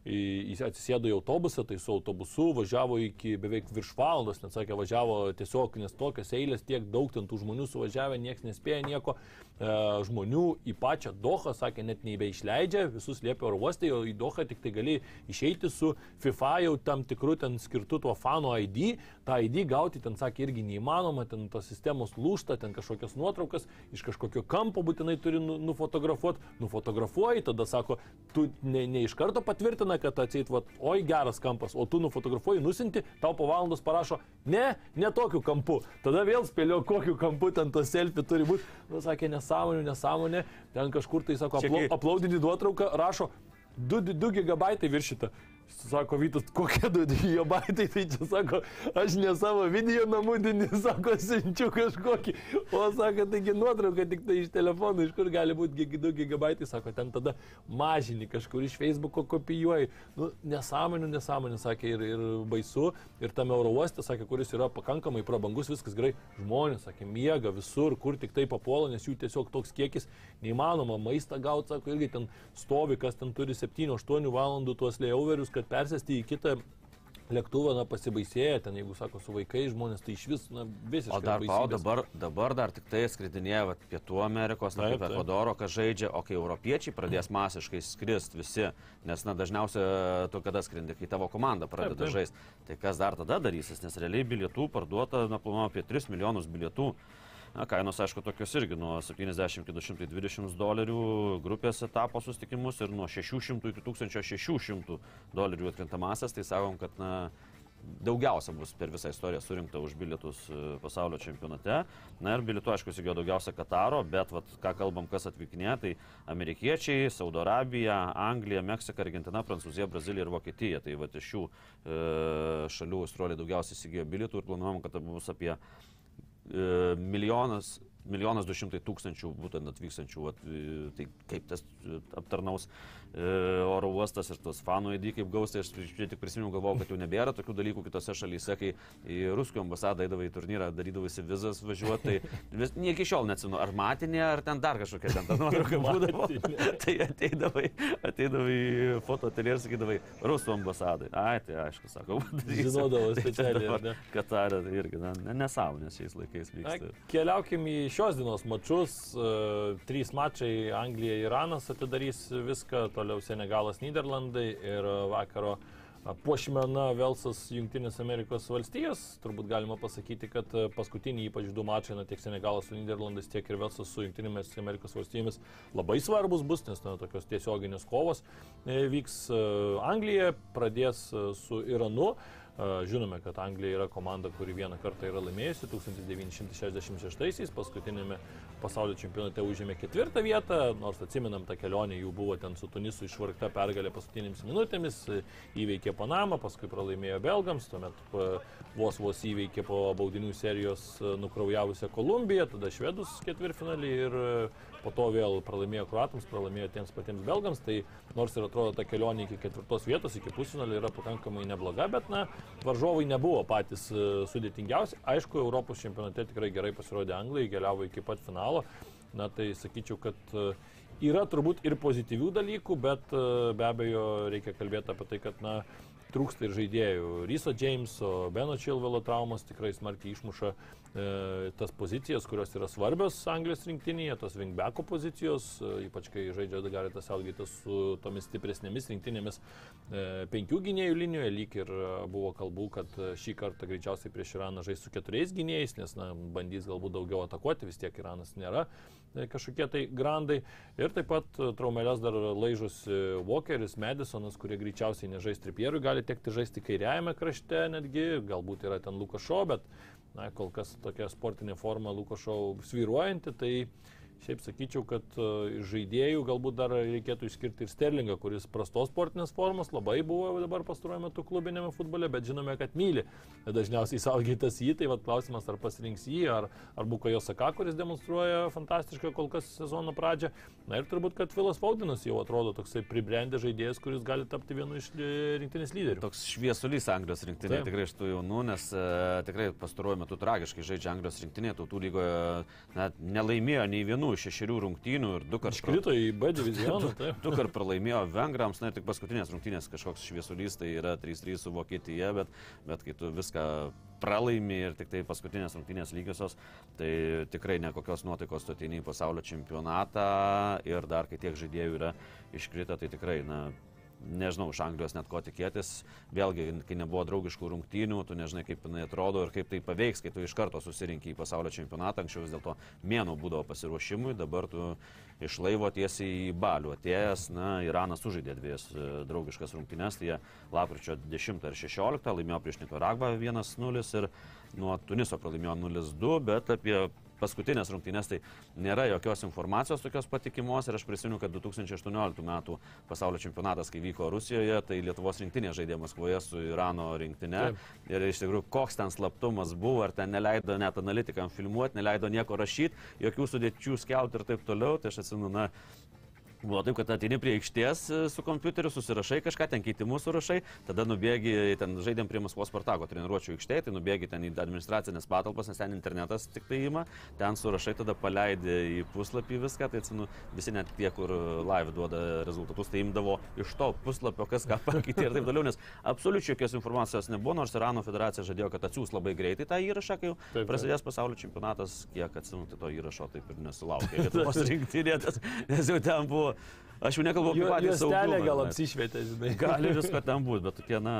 atsisėdo į autobusą, tai su autobusu važiavo iki beveik virš valandos, net sakė, važiavo tiesiog, nes tokios eilės, tiek daug ten tų žmonių suvažiavę, niekas nespėja nieko. E, žmonių į pačią Dohą, sakė, net nebeišleidžia, visus liepia oro uostai, o į Dohą tik tai gali išeiti su FIFA jau tam tikru ten skirtu tuo fanų ID. Ta ID gauti ten, sakė, irgi neįmanoma, ten tos sistemos lūšta, ten kažkokias nuotraukas iš kažkokio kampo būtinai turi nu, nufotografuoti, nufotografuoji, tada sako, tu ne, ne iš karto patvirtina, kad atseit, va, oi geras kampas, o tu nufotografuoji, nusinti, tau po valandos parašo, ne, ne tokiu kampu. Tada vėl spėlio, kokiu kampu ten to selfie turi būti. Nu, sakė, nesąmonė, nesąmonė, ten kažkur tai sako, kai- aplaudinį nuotrauką, rašo 2, 2 gigabaitai viršita. Sako Vytas, kokie 2 gigabaitai, tai čia sako, aš ne savo video namudinį, sako, siunčiu kažkokį. O sako, taigi nuotrauka tik tai iš telefono, iš kur gali būti 2 gigabaitai, sako, ten tada mažini kažkur iš Facebook'o kopijuoji. Nu, nesąmonė, nesąmonė, sakė, ir, ir baisu. Ir tame oro uoste, sakė, kuris yra pakankamai prabangus, viskas gerai. Žmonės, sakė, miega visur, kur tik tai papuola, nes jų tiesiog toks kiekis neįmanoma. Maistą gauti, sako, irgi ten stovi, kas ten turi 7-8 valandų tuos layoverius, kad persėsti į kitą lėktuvą, na, pasibaisėję, ten, jeigu sako, su vaikais žmonės, tai iš vis, na, visiškai. O dar, baisybės. dabar, dabar dar tik tai skridinėja vat, Pietų Amerikos, na, kaip. Ekvadoro, kas žaidžia, o kai europiečiai pradės masiškai skristi visi, nes, na, dažniausiai tu kada skrendi, kai tavo komanda pradeda žaisti, tai kas dar tada darysis, nes realiai bilietų parduota, na, planuoju apie 3 milijonus bilietų. Na, kainos, aišku, tokios irgi nuo 70 iki 220 dolerių grupės etapo sustikimus ir nuo 600 iki 1600 dolerių atkrintamasias, tai sakom, kad, na, daugiausia bus per visą istoriją surinkta už bilietus e, pasaulio čempionate. Na ir bilietų, aišku, įsigijo daugiausia Kataro, bet, vat, ką kalbam, kas atvykinė, tai amerikiečiai, Saudo Arabija, Anglija, Meksika, Argentina, Prancūzija, Brazilija ir Vokietija. Tai vat, iš šių e, šalių Australija daugiausiai įsigijo bilietų ir planuojam, kad bus apie milijonas. Milijonas du šimtai tūkstančių būtent atvykstančių, vat, e, tai kaip tas e, aptarnaus e, oro uostas ir tos fanų įdy kaip gaus, tai aš tik prisimenu, galvojau, kad jau nebėra tokių dalykų kitose šalyse, kai į Ruskio ambasadą eidavai į turnyrą, darydavai vizas važiuoti, tai vis, nie iki šiol neatsinu, ar matinė, ar ten dar kažkokia ten ta nuotrauka būdavo. tai ateidavai, ateidavai į fotoatelį ir sakydavai, Rusų ambasadai. Ai, tai aišku, padarysiu. Žinodavo Tai specialiai? Katarė tai irgi, na, ne- nesąmonės šiais laikais vyksta. Na, keliaukim į šios dienos mačius. Uh, trys mačai - Anglija, Iranas atidarys viską, toliau Senegalas, Niderlandai ir e, vakaro puošmena Velsas, Junktinės Amerikos valstijos. Turbūt galima pasakyti, kad e, paskutiniai ypač du mačai, na, tiek Senegalas su Niderlandais, tiek ir Velsas su Junktinėmis Amerikos valstijomis labai svarbus bus, nes na, tokios tiesioginės kovos e, vyks. E, Anglija pradės e, su Iranu. Žinome, kad Anglija yra komanda, kuri vieną kartą yra laimėjusi 1966-aisiais, paskutinėme pasaulio čempionate užėmė ketvirtą vietą, nors atsimenam tą kelionę, jų buvo ten su Tunisu išvargta pergalė paskutinėmis minutėmis, įveikė Panamą, paskui pralaimėjo Belgams, tuomet vos vos įveikė po baudinių serijos nukraujavusią Kolumbiją, tada švedus ketvirtfinalį ir po to vėl pralaimėjo Kroatams, pralaimėjo tiems patiems Belgams, tai nors ir atrodo ta kelionė iki ketvirtos vietos, iki pusfinalio yra pakankamai nebloga, bet na, varžovai nebuvo patys e, sudėtingiausi. Aišku, Europos čempionate tikrai gerai pasirodė Anglai, keliavo iki pat finalo. Na tai sakyčiau, kad e, yra turbūt ir pozityvių dalykų, bet e, be abejo reikia kalbėti apie tai, kad na, trūksta ir žaidėjų. Ryso Jameso, Beno Čilvelo traumas tikrai smarkiai išmuša tas pozicijas, kurios yra svarbios Anglijos rinktinėje, tos wingbacko pozicijos, e, ypač kai žaidžia Dagaritas Algaitas su tomis stipresnėmis rinktinėmis e, penkių gynėjų linijoje, lyg ir e, buvo kalbų, kad e, šį kartą greičiausiai prieš Iraną žais su keturiais gynėjais, nes na, bandys galbūt daugiau atakuoti, vis tiek Iranas nėra e, kažkokie tai grandai. Ir taip pat e, traumelės dar laižosi Walkeris, Madisonas, kurie greičiausiai nežais tripierui, gali tekti žaisti kairiajame krašte netgi, galbūt yra ten Lukašo, bet na, kol kas tokia sportinė forma Lukašo sviruojanti, tai Šiaip sakyčiau, kad e, žaidėjų galbūt dar reikėtų išskirti ir Sterlingą, kuris prastos sportinės formos labai buvo dabar pastaruoju metu klubinėme futbole, bet žinome, kad myli dažniausiai saugytas jį, tai vad klausimas, ar pasirinks jį, ar, ar Bukajo Saka, kuris demonstruoja fantastišką kol kas sezono pradžią. Na ir turbūt, kad Filas Faudinas jau atrodo toksai pribrendęs žaidėjas, kuris gali tapti vienu iš e, rinktinės lyderių. Toks šviesulys Anglijos rinktinė, Taip. tikrai iš tų jaunų, nes e, tikrai pastaruoju metu tragiškai žaidžia Anglijos rinktinė, tautų lygoje net nelaimėjo nei vienų iš šešerių rungtynių ir du kartus. Iškrito į B divizioną, taip. Du kart pralaimėjo vengrams, na ir tik paskutinės rungtynės kažkoks šviesulys, tai yra 3-3 su Vokietija, bet, bet kai tu viską pralaimi ir tik tai paskutinės rungtynės lygiosios, tai tikrai nekokios nuotaikos tu ateini į pasaulio čempionatą ir dar kai tiek žaidėjų yra iškrita, tai tikrai, na, nežinau, iš Anglijos net ko tikėtis. Vėlgi, kai nebuvo draugiškų rungtynių, tu nežinai, kaip jinai atrodo ir kaip tai paveiks, kai tu iš karto susirinkai į pasaulio čempionatą. Anksčiau vis dėlto mėnų būdavo pasiruošimui, dabar tu iš laivo tiesiai į balių atėjęs. Na, Iranas sužaidė dviejas e, draugiškas rungtynes, tai jie lapkričio 10 ir 16 laimėjo prieš Nikaragvą 1-0 ir nuo Tuniso pralaimėjo 0-2, bet apie paskutinės rungtynės, tai nėra jokios informacijos tokios patikimos ir aš prisimenu, kad 2018 metų pasaulio čempionatas, kai vyko Rusijoje, tai Lietuvos rinktinė žaidė Maskvoje su Irano rinktinė. Taip. Ir iš tikrųjų, koks ten slaptumas buvo, ar ten neleido net analitikam filmuoti, neleido nieko rašyti, jokių sudėčių skelbti ir taip toliau. Tai aš atsimenu, na, Buvo taip, kad ateini prie aikštės e, su kompiuteriu, susirašai kažką, ten keitimus surašai, tada nubėgi, ten žaidėm prie Maskvos Spartako treniruočio aikštėje, tai nubėgi ten į administracinės patalpas, nes ten internetas tik tai ima, ten surašai, tada paleidi į puslapį viską, tai atsimenu, visi net tie, kur live duoda rezultatus, tai imdavo iš to puslapio, kas ką pakeitė ir taip toliau, nes absoliučiai jokios informacijos nebuvo, nors Irano federacija žadėjo, kad atsiūs labai greitai tą įrašą, kai jau Taip, taip. prasidės pasaulio čempionatas, kiek atsimenu, tai to įrašo taip ir nesulaukė. Lietuvos rinktinė, nes jau ten buvo, aš jau nekalbu apie patį Juostelė gal apsišvietė, žinai. Gali visko ten būti, bet tokie, na,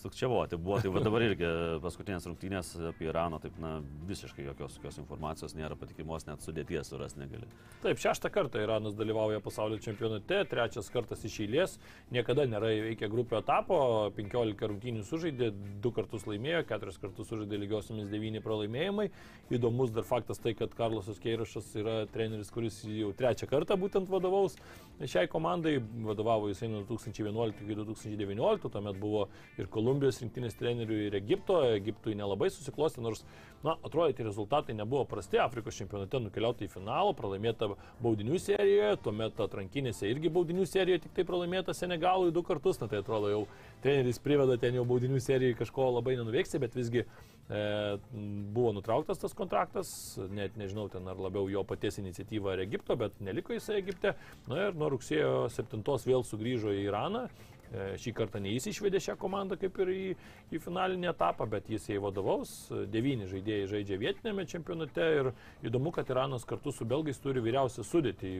sukčiavoti buvo. Tai va dabar irgi paskutinės rungtynės apie Iraną, taip, na, visiškai jokios, jokios informacijos nėra patikimos, net sudėties surasti negali. Taip, šeštą kartą Iranas dalyvauja pasaulio čempionate, trečias kartas iš eilės, niekada nėra įveikę grupio etapo, 15 rungtynių sužaidė, 2 kartus laimėjo, 4 kartus sužaidė lygiosiomis 9 pralaimėjimai. Įdomus dar faktas tai, kad Karlosas Keirašas yra treneris, kuris jau trečią kartą būtent vadovaus. Šiai komandai, vadovavo jisai nuo 2011 iki 2019, tuomet buvo ir Kolumbijos rinktinės trenerių, ir Egipto, Egiptui nelabai susiklostė, nors, na, atrodo, tie rezultatai nebuvo prasti, Afrikos čempionate nukeliauta į finalą, pralaimėta baudinių serijoje, tuomet atrankinėse irgi baudinių serijoje tik tai pralaimėta Senegalui du kartus, na tai atrodo jau treneris priveda ten jau baudinių serijoje kažko labai nenuveiksi, bet visgi e, buvo nutrauktas tas kontraktas, net nežinau ten ar labiau jo paties iniciatyva ar Egipto, bet neliko jisai Egipte. Na ir nuo rugsėjo 7 vėl sugrįžo į Iraną. E, Šį kartą ne jis išvedė šią komandą kaip ir į, į finalinį etapą, bet jis jai vadovaus. Devyni žaidėjai žaidžia vietinėme čempionate ir įdomu, kad Iranas kartu su belgais turi vyriausią sudėtį.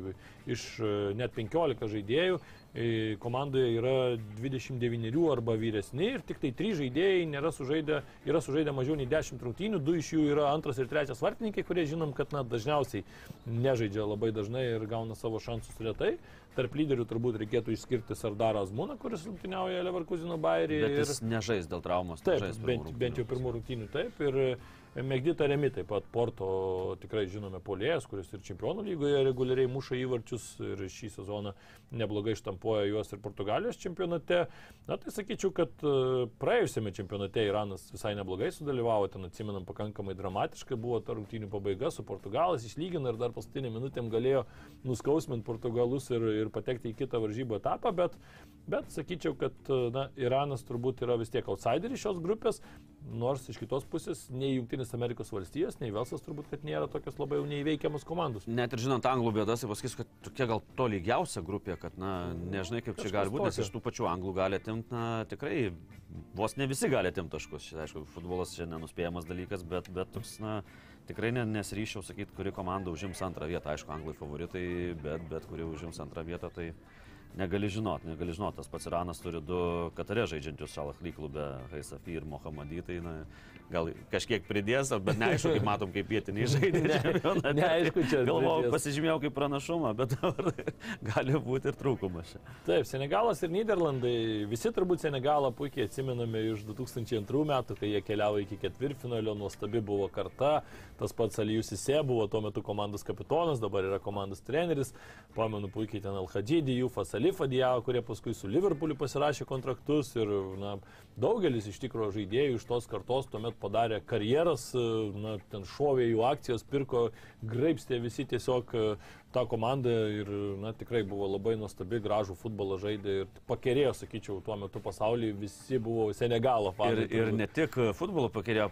Iš e, net 15 žaidėjų e, komandoje yra 29 arba vyresni ir tik tai 3 žaidėjai nėra sužaidę, yra sužaidę mažiau nei 10 rungtynių, du iš jų yra antras ir trečias vartininkai, kurie žinom, kad na, dažniausiai nežaidžia labai dažnai ir gauna savo šansus retai. Tarp lyderių turbūt reikėtų išskirti Sardarą Azmūną, kuris rungtyniauja Leverkusino Bairį. Bet jis nežais dėl traumos. Taip, nežais bent, bent jau pirmų rungtynių taip. Ir Megdita Remi taip pat Porto tikrai žinome polėjas, kuris ir čempionų lygoje reguliariai muša įvarčius ir šį sezoną neblogai štampuoja juos ir Portugalijos čempionate. Na tai sakyčiau, kad e, praėjusiame čempionate Iranas visai neblogai sudalyvavo, ten atsimenam pakankamai dramatiškai buvo ta rungtynių pabaiga su Portugalas, išlygino ir dar paskutinį minutėm galėjo nuskausminti Portugalus ir, ir patekti į kitą varžybų etapą, bet Bet sakyčiau, kad na, Iranas turbūt yra vis tiek outsideris šios grupės, nors iš kitos pusės nei Junktinės Amerikos valstijos, nei Velsas turbūt, kad nėra tokios labai jau neįveikiamos komandos. Net ir žinant anglų bėdas, tai pasakysiu, kad tokia gal to lygiausia grupė, kad, na, nežinai kaip čia Kažkas gali būti, nes iš tų pačių anglų gali atimti, na, tikrai vos ne visi gali atimti taškus. Čia, aišku, futbolas čia nenuspėjamas dalykas, bet, bet toks, na, tikrai ne, nesiryščiau sakyti, kuri komanda užims antrą vietą. Aišku, anglai favoritai, bet, bet kuri užims antrą vietą, tai negali žinot, negali žinot. Tas pats Iranas turi du Katare žaidžiančius Šalachly klube, Haisafi ir Mohamadi, tai, na, gal kažkiek pridės, bet neaišku, kaip matom, kaip vietiniai žaidė. čempionate. neaišku, čia Galvojau, pasižymėjau kaip pranašumą, bet gali būti ir trūkumas. Taip, Senegalas ir Niderlandai, visi turbūt Senegalą puikiai atsimename iš 2002 metų, kai jie keliavo iki ketvirtfinalio, nuostabi buvo karta, tas pats Alijus Ise buvo tuo metu komandos kapitonas, dabar yra komandos treneris, pamenu puikiai ten Al-Hadžidį, Jufas Alifadijavo, kurie paskui su Liverpooliu pasirašė kontraktus ir na, daugelis iš tikrųjų žaidėjų iš tos kartos tuomet padarė karjeras, na, ten šovė jų akcijos, pirko, graipstė visi tiesiog tą komandą ir na, tikrai buvo labai nuostabi, gražų futbolą žaidė ir pakerėjo, sakyčiau, tuo metu pasaulyje visi buvo Senegalo Ir, fanai. ir ne tik futbolo pakėlė,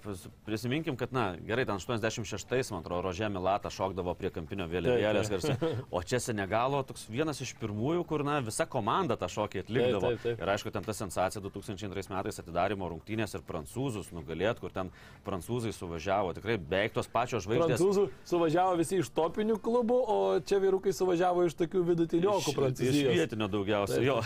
prisiminkim, kad, na, gerai, ten 86, man atrodo, Rožė Milata šokdavo prie kampinio vėliavėlės garsiai. O čia Senegalo toks vienas iš pirmųjų, kur, na, visa komanda tą šokį atlikdavo. Taip, taip, taip. Ir aišku, ten ta sensacija 2002 metais atidarimo rungtynės ir prancūzus nugalėt, kur ten prancūzai suvažiavo, tikrai beveik tos pačios žvaigždės. Prancūzų suvažiavo visi iš topinių klubų, o čia vyrukai suvažiavo iš tokių vidutiniokų Iš- Iš prancūzijos. vietinio daugiausiai. Taip. Jo,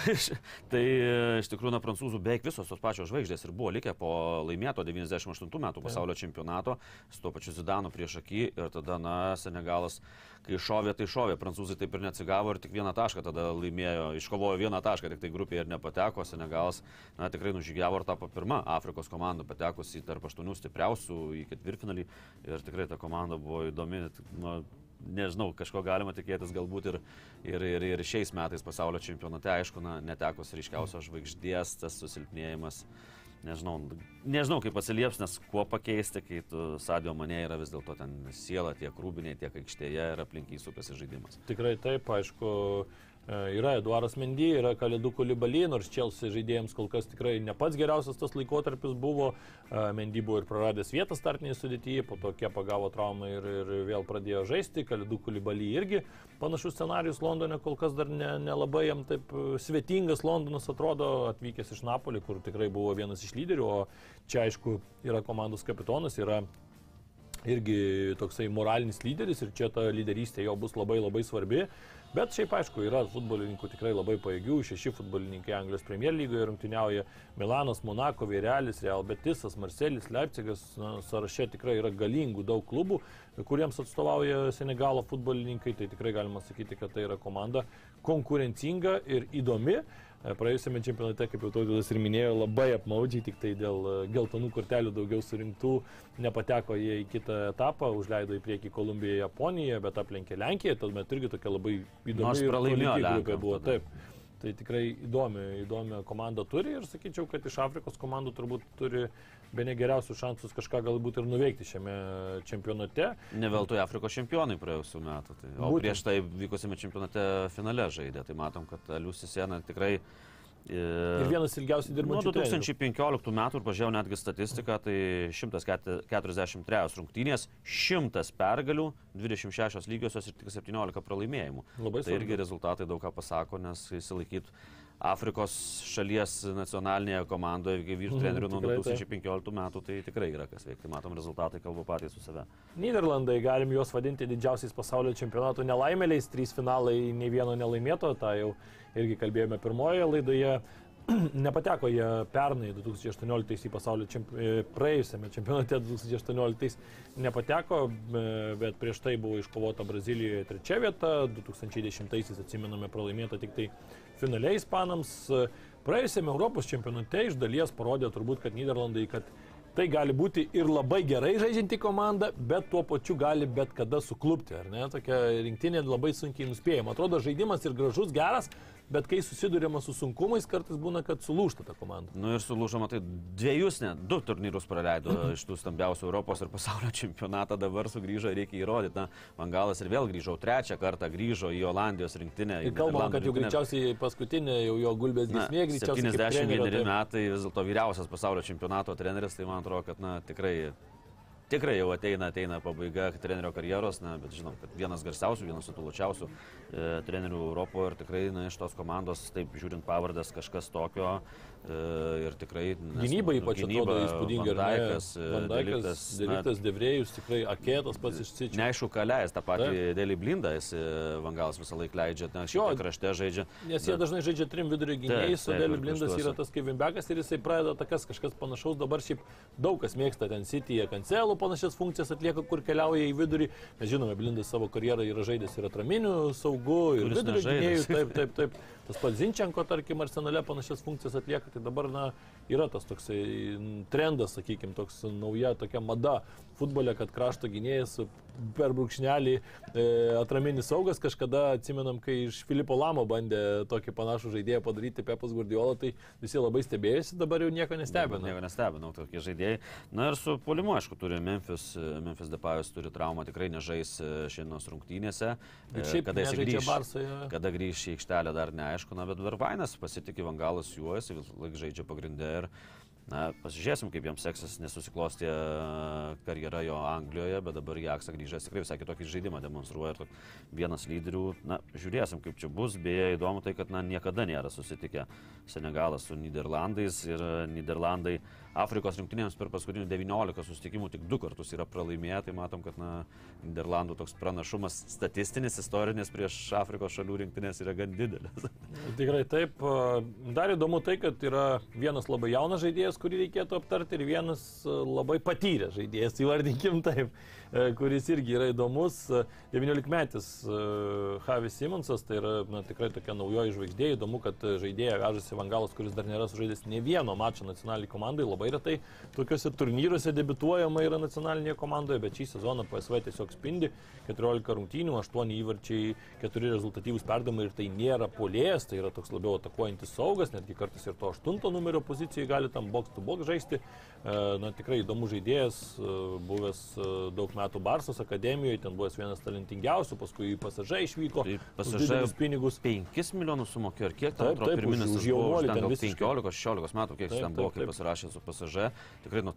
tai e, iš tikrųjų, na, prancūzų beveik visos tos pačios žvaigždės ir buvo likę po laimėto 98 metų pasaulio čempionato su tuo pačiu Zidanu prieš akį ir tada, na, Senegalas, kai šovė, tai šovė. Prancūzai taip ir neatsigavo ir tik vieną tašką tada laimėjo, iškovojo vieną tašką, tik tai grupėje ir nepateko. Senegalas, na, tikrai nužygiavo ir tapo pirma Afrikos komanda, patekusi tarp aštuonių stipriausių į ketvirtfinalį ir tikrai ta komanda buvo įdomi. Nu, nežinau, kažko galima tikėtis galbūt ir, ir, ir, ir šiais metais pasaulio čempionate, aišku, na, netekos ryškiausios žvaigždės, tas susilpnėjimas. Nežinau, nežinau, kaip atsilieps, nes kuo pakeisti, kai tu Sadio Manė yra vis dėlto ten siela tiek rūbiniai, tiek aikštėje ir aplinkiai sukasi žaidimas. Tikrai taip, aišku, yra Eduaras Mendy, yra Kalėdų Kulibaly, nors Čelsi žaidėjams kol kas tikrai ne pats geriausias tas laikotarpis buvo. E, Mendy buvo ir praradęs vietą startinėje sudėtyje, po to kiek pagavo traumą ir, ir vėl pradėjo žaisti. Kalėdų Kulibaly irgi panašus scenarius Londone kol kas dar nelabai ne nelabai jam taip e, svetingas Londonas atrodo, atvykęs iš Napolį, kur tikrai buvo vienas iš lyderių, o čia aišku yra komandos kapitonas, yra irgi toksai moralinis lyderis ir čia ta lyderystė jo bus labai labai svarbi. Bet šiaip aišku, yra futbolininkų tikrai labai pajėgių, šeši futbolininkai Anglijos Premier lygoje rungtyniauja Milanas, Monako, Vėrelis, Real Betisas, Marcelis, Leipzigas, na, sąraše tikrai yra galingų daug klubų, kuriems atstovauja Senegalo futbolininkai, tai tikrai galima sakyti, kad tai yra komanda konkurencinga ir įdomi. E, Praėjusiame čempionate, kaip jau Tautas ir minėjo, labai apmaudžiai, tik tai dėl e, geltonų kortelių daugiau surinktų nepateko jie į kitą etapą, užleido į priekį Kolumbiją, Japoniją, bet aplenkė Lenkiją, tuomet irgi tokia labai įdomi Nors pralaimėjo grupė buvo. Taip. Tai tikrai įdomi, įdomi komanda turi ir sakyčiau, kad iš Afrikos komandų turbūt turi be ne geriausius šansus kažką galbūt ir nuveikti šiame čempionate. Ne veltui Afrikos čempionai praėjusių metų. Tai, o Būtent. prieš tai vykusime čempionate finale žaidė. Tai matom, kad Liusi Sena tikrai... e, Ir vienas ilgiausiai Nuo dirbančių. trenerių. 2015 metų ir pažiūrėjau netgi statistiką, tai 143 rungtynės, 100 pergalių, 26 lygiosios ir tik 17 pralaimėjimų. Labai Tai svarbu. irgi rezultatai daug ką pasako, nes įsilaikyt Afrikos šalies nacionalinėje komandoje ir vyr Mhm, trenerių nuo tikrai taip. 2015 metų, tai tikrai yra kas veikti. Matom, rezultatai kalba patys su save. Niderlandai, galim juos vadinti didžiausiais pasaulio čempionato nelaimėliais, trys finalai, nei vieno nelaimėto, tą jau irgi kalbėjome pirmojoje laidoje. Nepateko jie pernai 2018 į pasaulio čempionatą, praėjusiame čempionate 2018 nepateko, e, bet prieš tai buvo iškovota Brazilijoje trečia vieta, 2010 atsimename pralaimėta tik tai finaliai ispanams. Praėjusiame Europos čempionate iš dalies parodė turbūt, kad Niderlandai, kad tai gali būti ir labai gerai žaidžianti komanda, bet tuo pačiu gali bet kada suklupti, ar ne? Tokia rinktinė labai sunkiai nuspėjama. Atrodo, žaidimas ir gražus, geras, bet kai susidurėma su sunkumais, kartais būna, kad sulūšta ta komanda. Nu ir sulūžama, tai dviejus, ne, du turnyrus praleido Mhm. iš tų stambiausių Europos ir pasaulio čempionatą, dabar sugrįžo, reikia įrodyti. Na, Vangalas ir vėl grįžo, trečią kartą grįžo į Olandijos rinktinę. Ir kalbama, kad jau rinktinę. greičiausiai paskutinė jau jo gulbės Na, grėsmė, greičiausiai. kaip trenerio, 71 taip. metai vis dėlto vyriausias pasaulio čempionato treneris, tai man atrodo, kad na, tikrai, tikrai jau ateina, ateina pabaiga trenerio karjeros, na, bet žinom, kad vienas garsiausių, vienas sutulučiausių e, trenerių Europoje ir tikrai na, iš tos komandos, taip žiūrint pavardas, kažkas tokio ir tikrai... nes, Gynyba nu, ypač gynyba, atrodo įspūdinga. E, Vandaikas, Deliktas, na, Deliktas, Devrėjus, tikrai Akėtas pats išsičia. Neaišku, ką leis, tą patį Dėlį Blindą, jis e, Vangalas visą laiką leidžia, na, Jo. krašte žaidžia. Nes jie dažnai žaidžia trim vidurio gynėjais, o ir Blindas yra tas kaip Vimbekas ir jisai pradeda takas kažkas panašaus. Dabar šiaip daug kas mėgsta ten Cityje, Kancelų panašias funkcijas atlieka, kur keliauja į vidurį. Mes žinome, Blindas savo karjerą yra žaidęs ir atraminių saugų, ir vidurio gynėjų. Taip, taip, taip. Tas pats Zinčenko, tarkim, arsenale panašias funkcijas atlieka. Tai dabar, na, yra tas toksai trendas, sakykime, toks nauja tokia mada futbole, kad krašto gynėjas per brūkšnelį e, atraminis saugas kažkada atsimenam, kai iš Filipo Lamo bandė tokį panašų žaidėją padaryti Pepas Guardiola, tai visi labai stebėjosi, dabar jau nieko nestebina. Nieko nestebina, tokie žaidėjai. Na ir su puolimu, aišku, turi Memphis, e, Memphis Depayus turi traumą, tikrai nežais e, šiandienos rungtynėse. Bet E, šiaip kada jis grįš, Barsoje. kada grįš į aikštelę dar neaišku, na bet Vervainas pasitikė Vangalas juo, jis vis laik žaidžia pagrindė ir Na, pasižiūrėsim, kaip jiems seksis, nesusiklostė karjera jo Anglijoje, bet dabar į Aksą grįžęs tikrai visai kitokį žaidimą demonstruoja. Ir vienas lyderių, na, žiūrėsim, kaip čia bus. Beje, įdomu tai, kad, na, niekada nėra susitikę Senegalas su Niderlandais ir e, Niderlandai Afrikos rinktinėms per paskutinių 19 susitikimų tik du kartus yra pralaimėję, tai matom, kad, na, Niderlandų toks pranašumas statistinis, istorinis prieš Afrikos šalių rinktinės yra gan didelis. Tikrai taip. Dar įdomu tai, kad yra vienas labai jaunas žaidėjas, kurį reikėtų aptarti, ir vienas labai patyręs žaidėjas, įvardinkim taip, kuris irgi yra įdomus. 19-metis Havis Simonsas, tai yra na, tikrai tokia naujoji žvaigždė. Įdomu, kad žaidėja vežasi Vangalas, kuris dar nėra sužaidęs ne vieno mačo nacionaliniai komandai. Labai retai tokiuose turnyruose debituojama yra nacionalinėje komandoje, bet šį sezoną PSV tiesiog spindi 14 rungtynių, 8 įvarčiai, 4 rezultatyvūs perdamai ir tai nėra polėjas, tai yra toks labiau atakuojantis saugas, netgi kartais ir to 8 numerio pozicijoje gali tam box to box žaisti. E, Na tikrai įdomus žaidėjas, e, buvęs e, daug metų Barsos akademijoje, ten buvęs vienas talentingiausių, paskui į pasažą išvyko. Tai didelius pinigus. 5 milijonus sumokėjo ir kiek atrodo taip, pirminis už- buvo, jaunuolį ten ten gal visiškai. 15-16 metų, kiek jis ten buvo, kai pasirašė su pasažė. Tikrai, nu,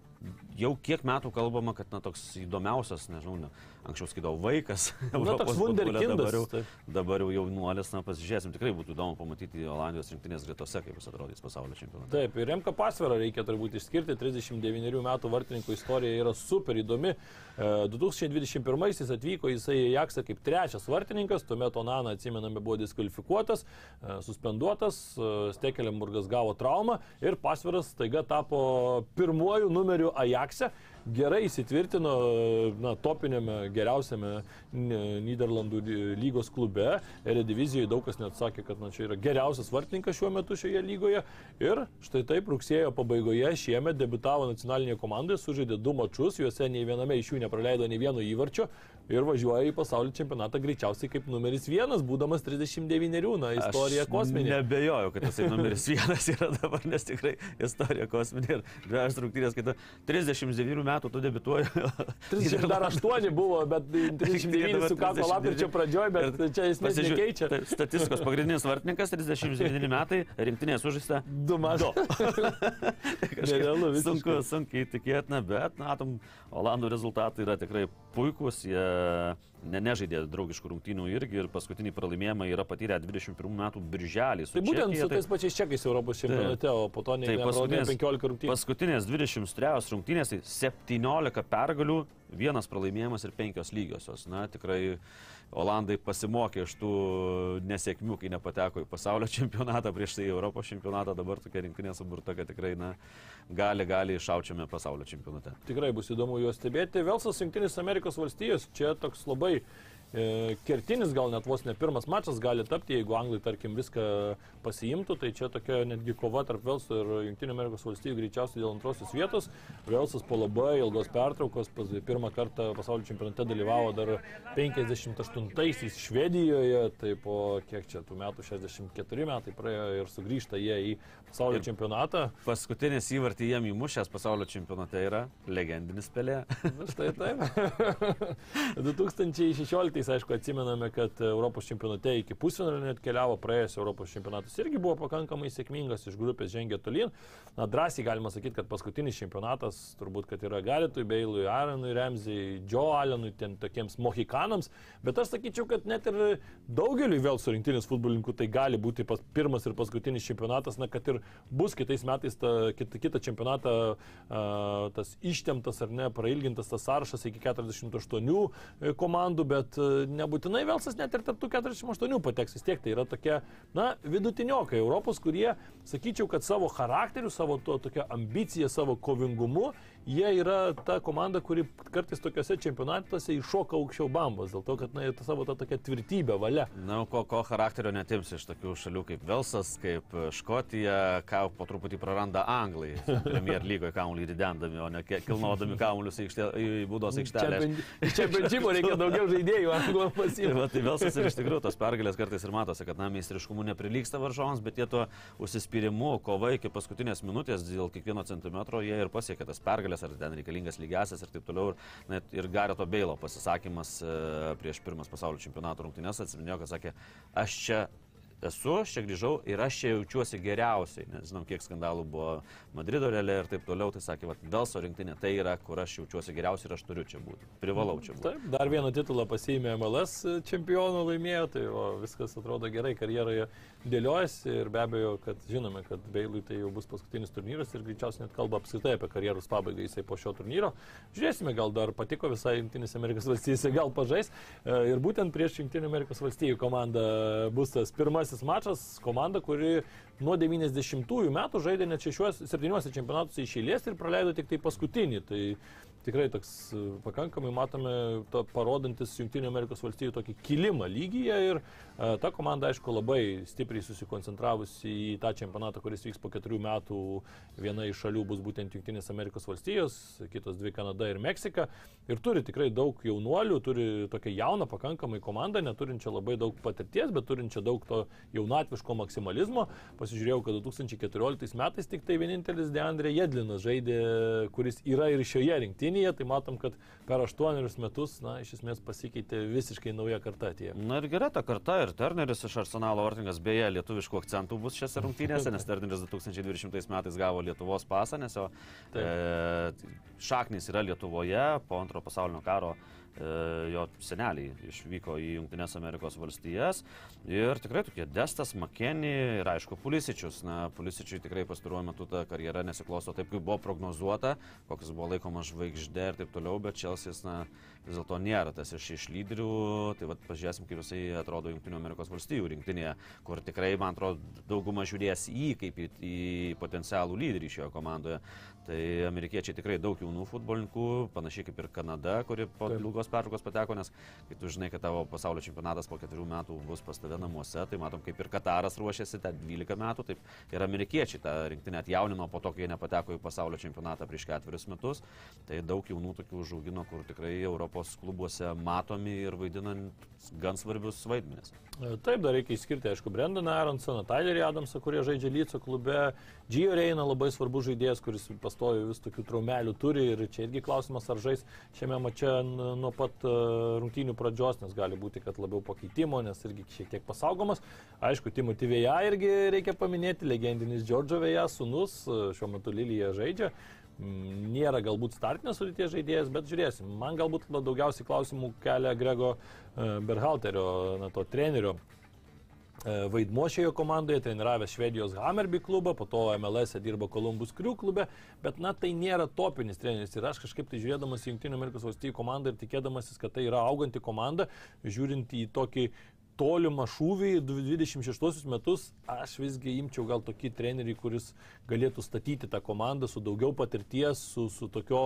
jau kiek metų kalbama, kad na, toks įdomiausias, nežinau, ne, anksčiau skaitau vaikas. Na, toks wunderkindas. Dabar jau, dabar jau jaunuolis, na, pasižiūrėsim, tikrai būtų įdomu pamatyti Olandijos rinktinės gretose, kaip jis atrodys pasaulio čempionate. Taip, ir Remka pasvirą reikia turbūt išskirti. 39 metų vartininko istorija yra super įdomi. E, 2021 atvyko jisai į Jaksą kaip trečias vartininkas, tuomet Onana, atsimename, buvo diskvalifikuotas, e, suspenduotas, e, Stekelenburgas gavo traumą ir pasviras taiga tapo pirmuoju numeriu Ajakse. Gerai įsitvirtino na, topinėme geriausiame Niderlandų lygos klube. Eredivizijoje daug kas net sakė, kad na, čia yra geriausias vartininkas šiuo metu šioje lygoje. Ir štai taip rugsėjo pabaigoje šiemet debitavo nacionalinėje komandoje, sužaidė du mačus, juose nei viename iš jų nepraleido nei vieno įvarčio ir važiuoja į pasaulio čempionatą greičiausiai kaip numeris vienas, būdamas 39. Na, istorija Aš kosminė. Nebejoju, kad jisai numeris vienas yra dabar, nes tikrai istorija kosminė ir gražus rungtynės, kai tu 39 metų tu debituoji. 38 buvo, bet 39 sukako 39. lapkričio pradžioje, bet čia pasižiūrė- nekeičia. Taip, statistikos pagrindinis vartininkas 39 metai, rinktinės užžaista. Du mažo. Visiškai. Sunku, sunkiai tikėtina, bet, matom, Olandų rezultatai yra tikrai puikūs. Jie ne, nežaidė draugiškų rungtynių irgi ir paskutinį pralaimėjimą yra patyrę 21 metų birželį. Tai būtent Čekija, su tais pačiais čekais Europos čempionate, o po to Tai nepralaimėjo 15 rungtynių. paskutinės 23 rungtynės, tai 17 pergalių, vienas pralaimėjimas ir penkios lygiosios. Na, tikrai Olandai pasimokė iš tų nesėkmių, kai nepateko į pasaulio čempionatą, prieš tai į Europos čempionatą, dabar tokia rinkinė suburta, kad tikrai, na, gali, gali išaučiame pasaulio čempionate. Tikrai bus įdomu juos stebėti. Velsas, Junktinės Amerikos valstijos, čia toks labai kertinis, gal net vos ne pirmas mačas gali tapti, jeigu anglai, tarkim, viską pasiimtų, tai čia tokia netgi kova tarp Velso ir Junktinių Amerikos valstybių greičiausiai dėl antrosios vietos. Velsas po labai ilgos pertraukos, pirmą kartą pasaulio čempionate dalyvavo dar 58-aisiais Švedijoje, tai po kiek čia tų metų, 64 metai praėjo ir sugrįžta jie į pasaulio Ir- čempionatą. Paskutinis įvartį jiem įmušęs pasaulio čempionate yra legendinis pelė. Na štai taip. 2016, aišku, atsimename, kad Europos čempionate iki pusfinalio net keliavo praėjęs Europos čempionatas. Irgi buvo pakankamai sėkmingas, iš grupės žengė tolyn. Na, drąsiai galima sakyti, kad paskutinis čempionatas turbūt, kad yra Garitui, Beilui, Aronui, Remzijai, Joe Allenui, ten tokiems mohikanams. Bet aš sakyčiau, kad net ir daugeliu vėl surinktinis futbolininkų tai gali būti pas, pirmas ir paskutinis čempionatas, na, kad ir bus kitais metais ta, kitą, kitą čempionatą a, tas ištemtas ar ne, prailgintas tas sąrašas iki 48 e, komandų, bet nebūtinai Velsas net ir tarp tų 48 pateks vis tiek. Tai yra tokie, na, vidutiniokai Europos, kurie, sakyčiau, kad savo charakteriu, savo to tokia ambicija, savo kovingumu, jie yra ta komanda, kuri kartais tokiuose čempionatuose iššoka aukščiau bambos, dėl to, kad, na, tą savo tą tokią tvirtybę, valia. Na, ko, ko charakterio netims iš tokių šalių kaip Velsas, kaip Škotija, ką po truputį praranda Anglai. Premier lygoje kamuolį didendami, o ne kilnodami kamuolius į, būdos aikštelę. Iš čempionšypo reikia daugiau žaidėjų, pasiimti. va, tai Velsas ir iš tikrųjų tos pergalės kartais ir matosi, kad na, meistriškumu neprilyksta varžovams, bet jie tuo užsispyrimu, kova iki paskutinės minutės dėl kiekvieno centimetro, jie ir pasiekia tas pergalės, ar ten reikalingas lygiasias ir taip toliau. Ir, net, ir Gareto Beilo pasisakymas e, prieš pirmas pasaulio čempionato rungtynės atsiminėjo, kad sakė, aš čia esu, aš čia grįžau ir aš čia jaučiuosi geriausiai, nes žinom, kiek skandalų buvo Madrido realiai ir taip toliau, tai sakė, va, Velso rinktinė tai yra, kur aš jaučiuosi geriausiai ir aš turiu čia būti, privalau čia būti. Taip, dar vieną titulą pasiėmė MLS čempionų laimėjo, tai o, viskas atrodo gerai, karjeroje dėliojasi ir be abejo, kad žinome, kad Beilui tai jau bus paskutinis turnyras ir greičiausiai net kalba apskritai apie karjeros pabaigą jisai po šio turnyro. Žiūrėsime, gal dar patiko visai Junktinės Amerikos valstijose, gal pažais. E, Ir būtent prieš Junktinės Amerikos valstijų komandą bus tas pirmasis mačas, komanda, kuri nuo 90-ųjų metų žaidė net šešiuose, septyniuose čempionatuose iš eilės ir praleido tik tai paskutinį. Tai tikrai toks e, pakankamai matome, to, parodantis Junktinių Amerikos valstybių tokį kilimą lygyje ir e, ta komanda, aišku, labai stipriai susikoncentravusi į tą čempionatą, kuris vyks po keturių metų. Viena iš šalių bus būtent Junktinės Amerikos valstijos, kitos dvi Kanada ir Meksika. Ir turi tikrai daug jaunuolių, turi tokią jauną pakankamai komandą, neturinčią labai daug patirties, bet turinčią daug to jaunatviško maksimalizmo. Pasižiūrėjau, kad 2014 metais tik tai vienintelis Deandrė Jedlinas žaidė, kuris yra ir šioje rinktinėje, tai matom, kad per aštuonerius metus, na, iš esmės pasikeitė visiškai nauja karta atėjo. Na ir gera ta karta ir Turneris iš Arsenalo Ortingas beje lietuviškų akcentų bus šiose rungtynėse, nes Turneris 2020 metais gavo Lietuvos pasą, nes jo e, šaknys yra Lietuvoje po antro pasaulinio karo. E, Jo seneliai išvyko į Junktinės Amerikos valstijas ir tikrai tokie Destas, Makeni ir aišku Pulisičius. Na, Pulisičiui tikrai pastaruoju metu ta karjera nesiklosto taip, kaip buvo prognozuota, koks buvo laikomas žvaigždė ir taip toliau, bet Čelsis, vis dėlto nėra tas iš, iš lyderių. Tai vad pažiūrėsim, kaip jisai atrodo Junktinių Amerikos valstijų rinktinėje, kur tikrai, man atrodo, dauguma žiūrės į kaip į, į potencialų lyderį šioje komandoje. Tai amerikiečiai tikrai daug jaunų futbolininkų, panašiai kaip ir Kanada, kuri po Taip. Ilgos pertraukos pateko, nes kai tu žinai, kad tavo pasaulio čempionatas po keturių metų bus pas tave namuose, tai matom, kaip ir Kataras ruošiasi tą 12 metų, taip ir amerikiečiai tą rinktinę atjaunino po to, kai jie nepateko į pasaulio čempionatą prieš ketverius metus. Tai daug jaunų tokių užaugino, kur tikrai Europos klubuose matomi ir vaidinant gan svarbius vaidmenis. E, Taip, dar reikia išskirti, aišku, Brendaną Aronsoną, Tylerį Adamsą, kurie žaidžia Lyco klube. Gio Reina labai svarbus žaidėjas, kuris pastovi vis tokių traumelių turi ir čia irgi klausimas, ar žais šiame mače nuo pat e, rungtynių pradžios, nes gali būti, kad labiau pakeitimo, nes irgi šiek tiek pasaugomas. Aišku, Timothy Vėja irgi reikia paminėti, legendinis Džordžo Vėja, sunus, e, šiuo metu Lilyje žaidžia. Nėra galbūt startinės sudėties žaidėjas, bet žiūrėsim. Man galbūt daugiausiai klausimų kelia Grego e, Berhalterio, na, to trenerio e, vaidmuo šioje komandoje, treniravęs Švedijos Hammerby klubą, po to MLS -e dirbo Columbus Crew klube, bet na tai nėra topinis treneris ir aš kažkaip tai žiūrėdamas į Junktinių Amerikos valstybių komandą ir tikėdamasis, kad tai yra auganti komanda, žiūrint į tokį tolimą šūvį 26 metus, aš visgi imčiau gal tokį trenerį, kuris galėtų statyti tą komandą su daugiau patirties, su, su tokio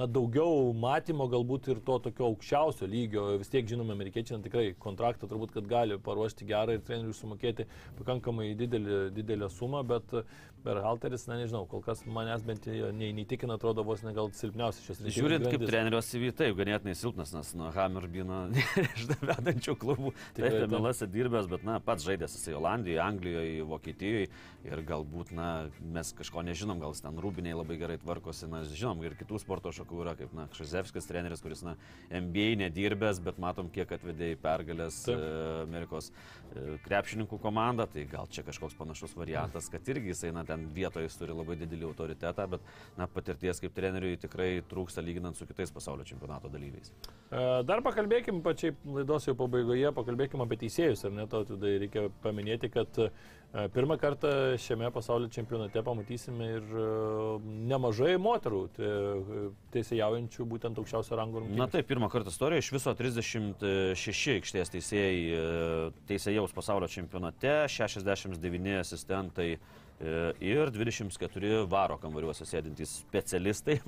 na, daugiau matymo galbūt ir to tokio aukščiausio lygio. Vis tiek žinome, amerikiečiai na, tikrai kontraktą turbūt, kad gali paruošti gerą ir treneriui sumokėti pakankamai didelį, didelę sumą, bet Berhalteris, na nežinau, kol kas manęs bent neįtikina, atrodo vos ne gal silpniausias šis ryšys. Žiūrint, kaip trenerio CV, taip, ganėtinai silpnas, nes nuo Hammerbino iš vedančių klubų, taip, MLS dirbęs, bet, na, pats žaidęs jisai Olandijoje, Anglijoje, Vokietijoje ir galbūt, na, mes kažko nežinom, gal ten Rūbiniai labai gerai tvarkosi, na, žinom, ir kitų sporto šakų yra, kaip, na, Kšazevskis treneris, kuris, na, NBA nedirbęs, bet matom, kiek atvedė į pergalės taip. E, Amerikos e, krepšininkų komandą, tai gal čia kažkoks panašus variantas, kad irgi jisai, na, ten vietoje jis turi labai didelį autoritetą, bet na, patirties kaip treneriui tikrai trūksta lyginant su kitais pasaulio čempionato dalyviais. E, dar pakalbėkim pačiai laidos jau pabaigoje, pakalbėkim apie teisėjus, ar ne, to tada reikia paminėti, kad Pirmą kartą šiame pasaulio čempionate pamatysime ir e, nemažai moterų teisėjaujančių būtent aukščiausio rango rungtynių. Na taip, pirmą kartą istorijoje iš viso 36 aikštės teisėjai teisėjaus pasaulio čempionate, 69 asistentai E, ir 24 varo kambariuose sėdintys specialistai,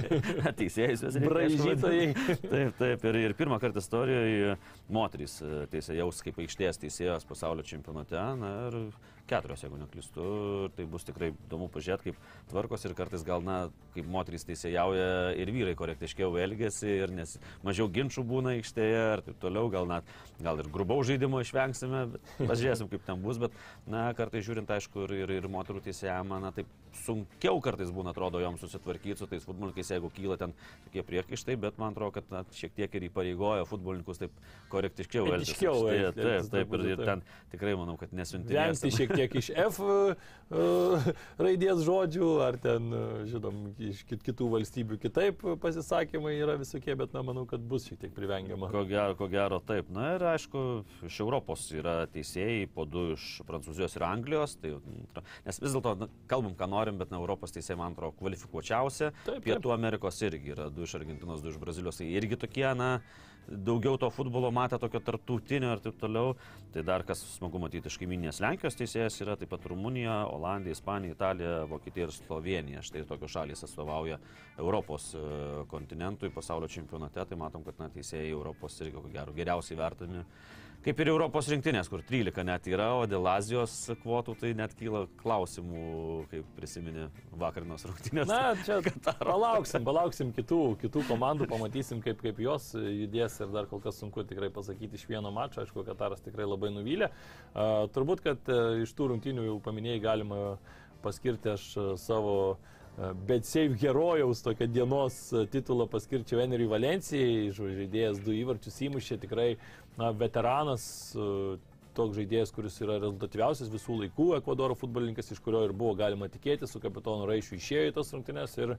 teisėjai, bražytojai. Taip, taip, ir, ir pirmą kartą istorijoje moterys e, teisėjaus kaip aikštės teisėjos pasaulio čempionate. Na, ir keturios, jeigu neklystu. Tai bus tikrai įdomu pažiūrėti, kaip tvarkos ir kartais gal, na, kaip moterys teisėjauja ir vyrai korektiškiau elgesi ir nes mažiau ginčių būna aikštėje ir taip toliau, gal, net, gal ir grubau žaidimo išvengsime, pažiūrėsim, kaip ten bus, bet, na, kartais žiūrint, aišku, ir, ir, ir moterų teisėjama, na, taip sunkiau kartais būna, atrodo, joms susitvarkyti su tais futbolininkais, jeigu kyla ten tokie priekaištai, bet man atrodo, kad na, šiek tiek ir įpareigoja futbolininkus taip korektiškiau elgtis. Taip, taip, taip, ir, ir ten tikrai manau, kad nesuntinės. Vengti šiek tiek iš F uh, raidės žodžių, ar ten, žinom, iš kitų valstybių kitaip pasisakymai yra visokie, bet na, manau, kad bus šiek tiek privengiama. Ko gero, ko gero taip. Na ir aišku, iš Europos yra teisėjai, po du iš Prancūzijos ir Anglijos, tai, nes vis dėlto kalbam, ką norim, bet na, Europos teisėjai, man atrodo, kvalifikuočiausia. Taip, taip. Pietų Amerikos irgi yra du iš Argentinos, du iš Brazilijos, tai irgi tokie, na, daugiau to futbolo matė tokio tarptautinio ir taip toliau. Tai dar kas smagu matyti iš kaiminės Lenkijos teisėjas yra taip pat Rumunija, Olandija, Ispanija, Italija, Vokietija ir Slovenija. Štai tokios šalys atstovauja Europos e, kontinentui pasaulio čempionate. Tai matom, kad na, teisėjai Europos irgi ko gero geriausiai vertami kaip ir Europos rinktinės, kur 13 net yra, o dėl Azijos kvotų tai net kyla klausimų, kaip prisiminė vakarinos rungtynės. Na, čia palauksim, palauksim kitų, kitų komandų, pamatysim, kaip, kaip jos judės ir dar kol kas sunku tikrai pasakyti iš vieno mačo, aišku, Kataras tikrai labai nuvylė. Uh, turbūt, kad uh, iš tų rungtynių jau paminėjai galima paskirti aš uh, savo Bet Save herojaus tokią dienos titulą paskirčiau Eneriui Valencijai, žaidėjas du įvarčius įmušė, tikrai na, veteranas, toks žaidėjas, kuris yra rezultatyviausias visų laikų Ekvadoro futbolininkas, iš kurio ir buvo galima tikėti, su kapitonu Raišiu išėjo į tas rungtynes ir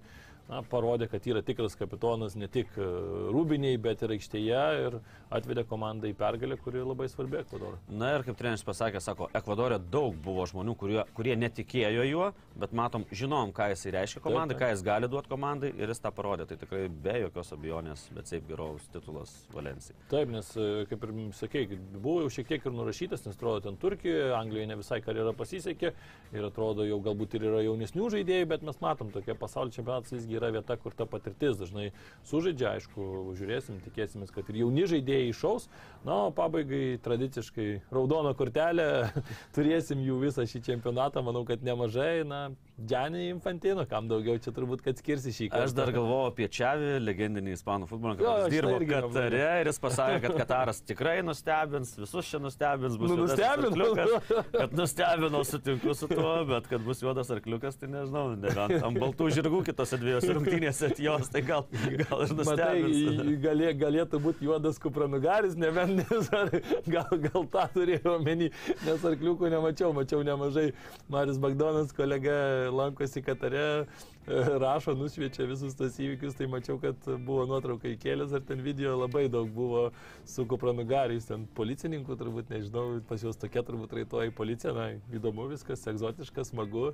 na, parodė, kad yra tikras kapitonas ne tik e, rūbiniai, bet ir aikštėje ir atvedė komandą į pergalę, kuri labai svarbi Ekvadorui. Na ir kaip treneris pasakė, sako, Ekvadorė daug buvo žmonių, kurie, kurie netikėjo juo, bet matom, žinom, ką jis reiškia komandai, taip, taip. ką jis gali duoti komandai ir jis tą parodė. Tai tikrai be jokios abejonės, bet taip gerovus titulas Valencijai. Taip, nes e, kaip ir sakėjai, buvo jau šiek tiek ir nurašytas, nes atrodo ten Turkijoje, Anglijoje ne visai karjera pasisekė ir atrodo jau galbūt ir yra jaunesnių žaidėjų, bet mes matom, tokie pasaulio čempionatas visgi yra vieta, kur ta patirtis dažnai sužaidžia, aišku, žiūrėsim, tikėsimės, kad ir jauni žaidėjai išaus. Na, o pabaigai tradiciškai raudoną kortelę, turėsim jų visą šį čempionatą, manau, kad nemažai. Na, Džianį Infantino, kam daugiau čia turbūt, kad skirsi šį kartą. Aš dar galvojau apie Čiavį, legendinį ispanų futbolininką, kuris dirbo Katare ir jis pasakė, kad Kataras tikrai nustebins, visus čia nustebins, bus nu, nustebino. Kad nustebino, sutinku su tuo, bet kad bus juodas arkliukas, tai nežinau, ne, ant, ant baltų žirgų kitose dviejose rungtynėse atjos, tai gal, gal ir nustebins. Galė, galėtų būti juodas kupranugaris, ne vienas, gal, gal tą turėjau omeny, nes arkliukų nemačiau, mačiau nemažai. Marius Bagdonas, kolega lankosi Katare, rašo, nušviečia visus tos įvykius, tai mačiau, kad buvo nuotrauka įkėlęs, ar ten video labai daug buvo su kupranugariais, ten policininkų turbūt, nežinau, pas juos tokia turbūt raitoji policija, na, įdomu viskas, egzotiška, smagu,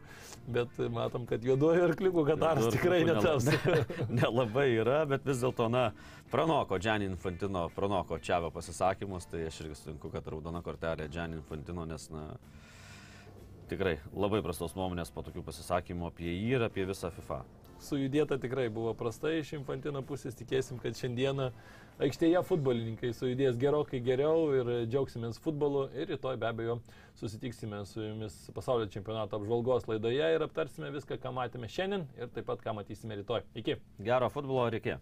bet matom, kad juoduoju arkliukų Kataras tikrai netaps. Nelabai ne, yra, bet vis dėlto, na, pranoko Džanį Infantino, pranoko Čiavio pasisakymus, tai aš irgi sutinku, kad raudona kortelė Džanį Infantino, nes, na, tikrai labai prastos nuomonės po tokių pasisakymų apie jį ir apie visą FIFA. sujudėta tikrai buvo prastai iš Infantino pusės, tikėsim, kad šiandieną aikštėje futbolininkai sujudės gerokai geriau ir džiaugsimės futbolu ir rytoj be abejo susitiksime su jumis pasaulio čempionato apžvalgos laidoje ir aptarsime viską, ką matėme šiandien ir taip pat ką matysime rytoj. Iki. Gero futbolo ir iki.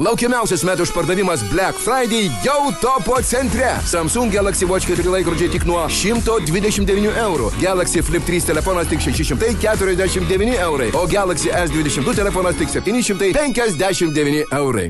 Laukiamiausias metų išpardavimas Black Friday jau topo centre. Samsung Galaxy Watch 4 laikrodžiai tik nuo 129 eurų. Galaxy Flip 3 telefonas tik 649 eurai. O Galaxy S22 telefonas tik 759 eurai.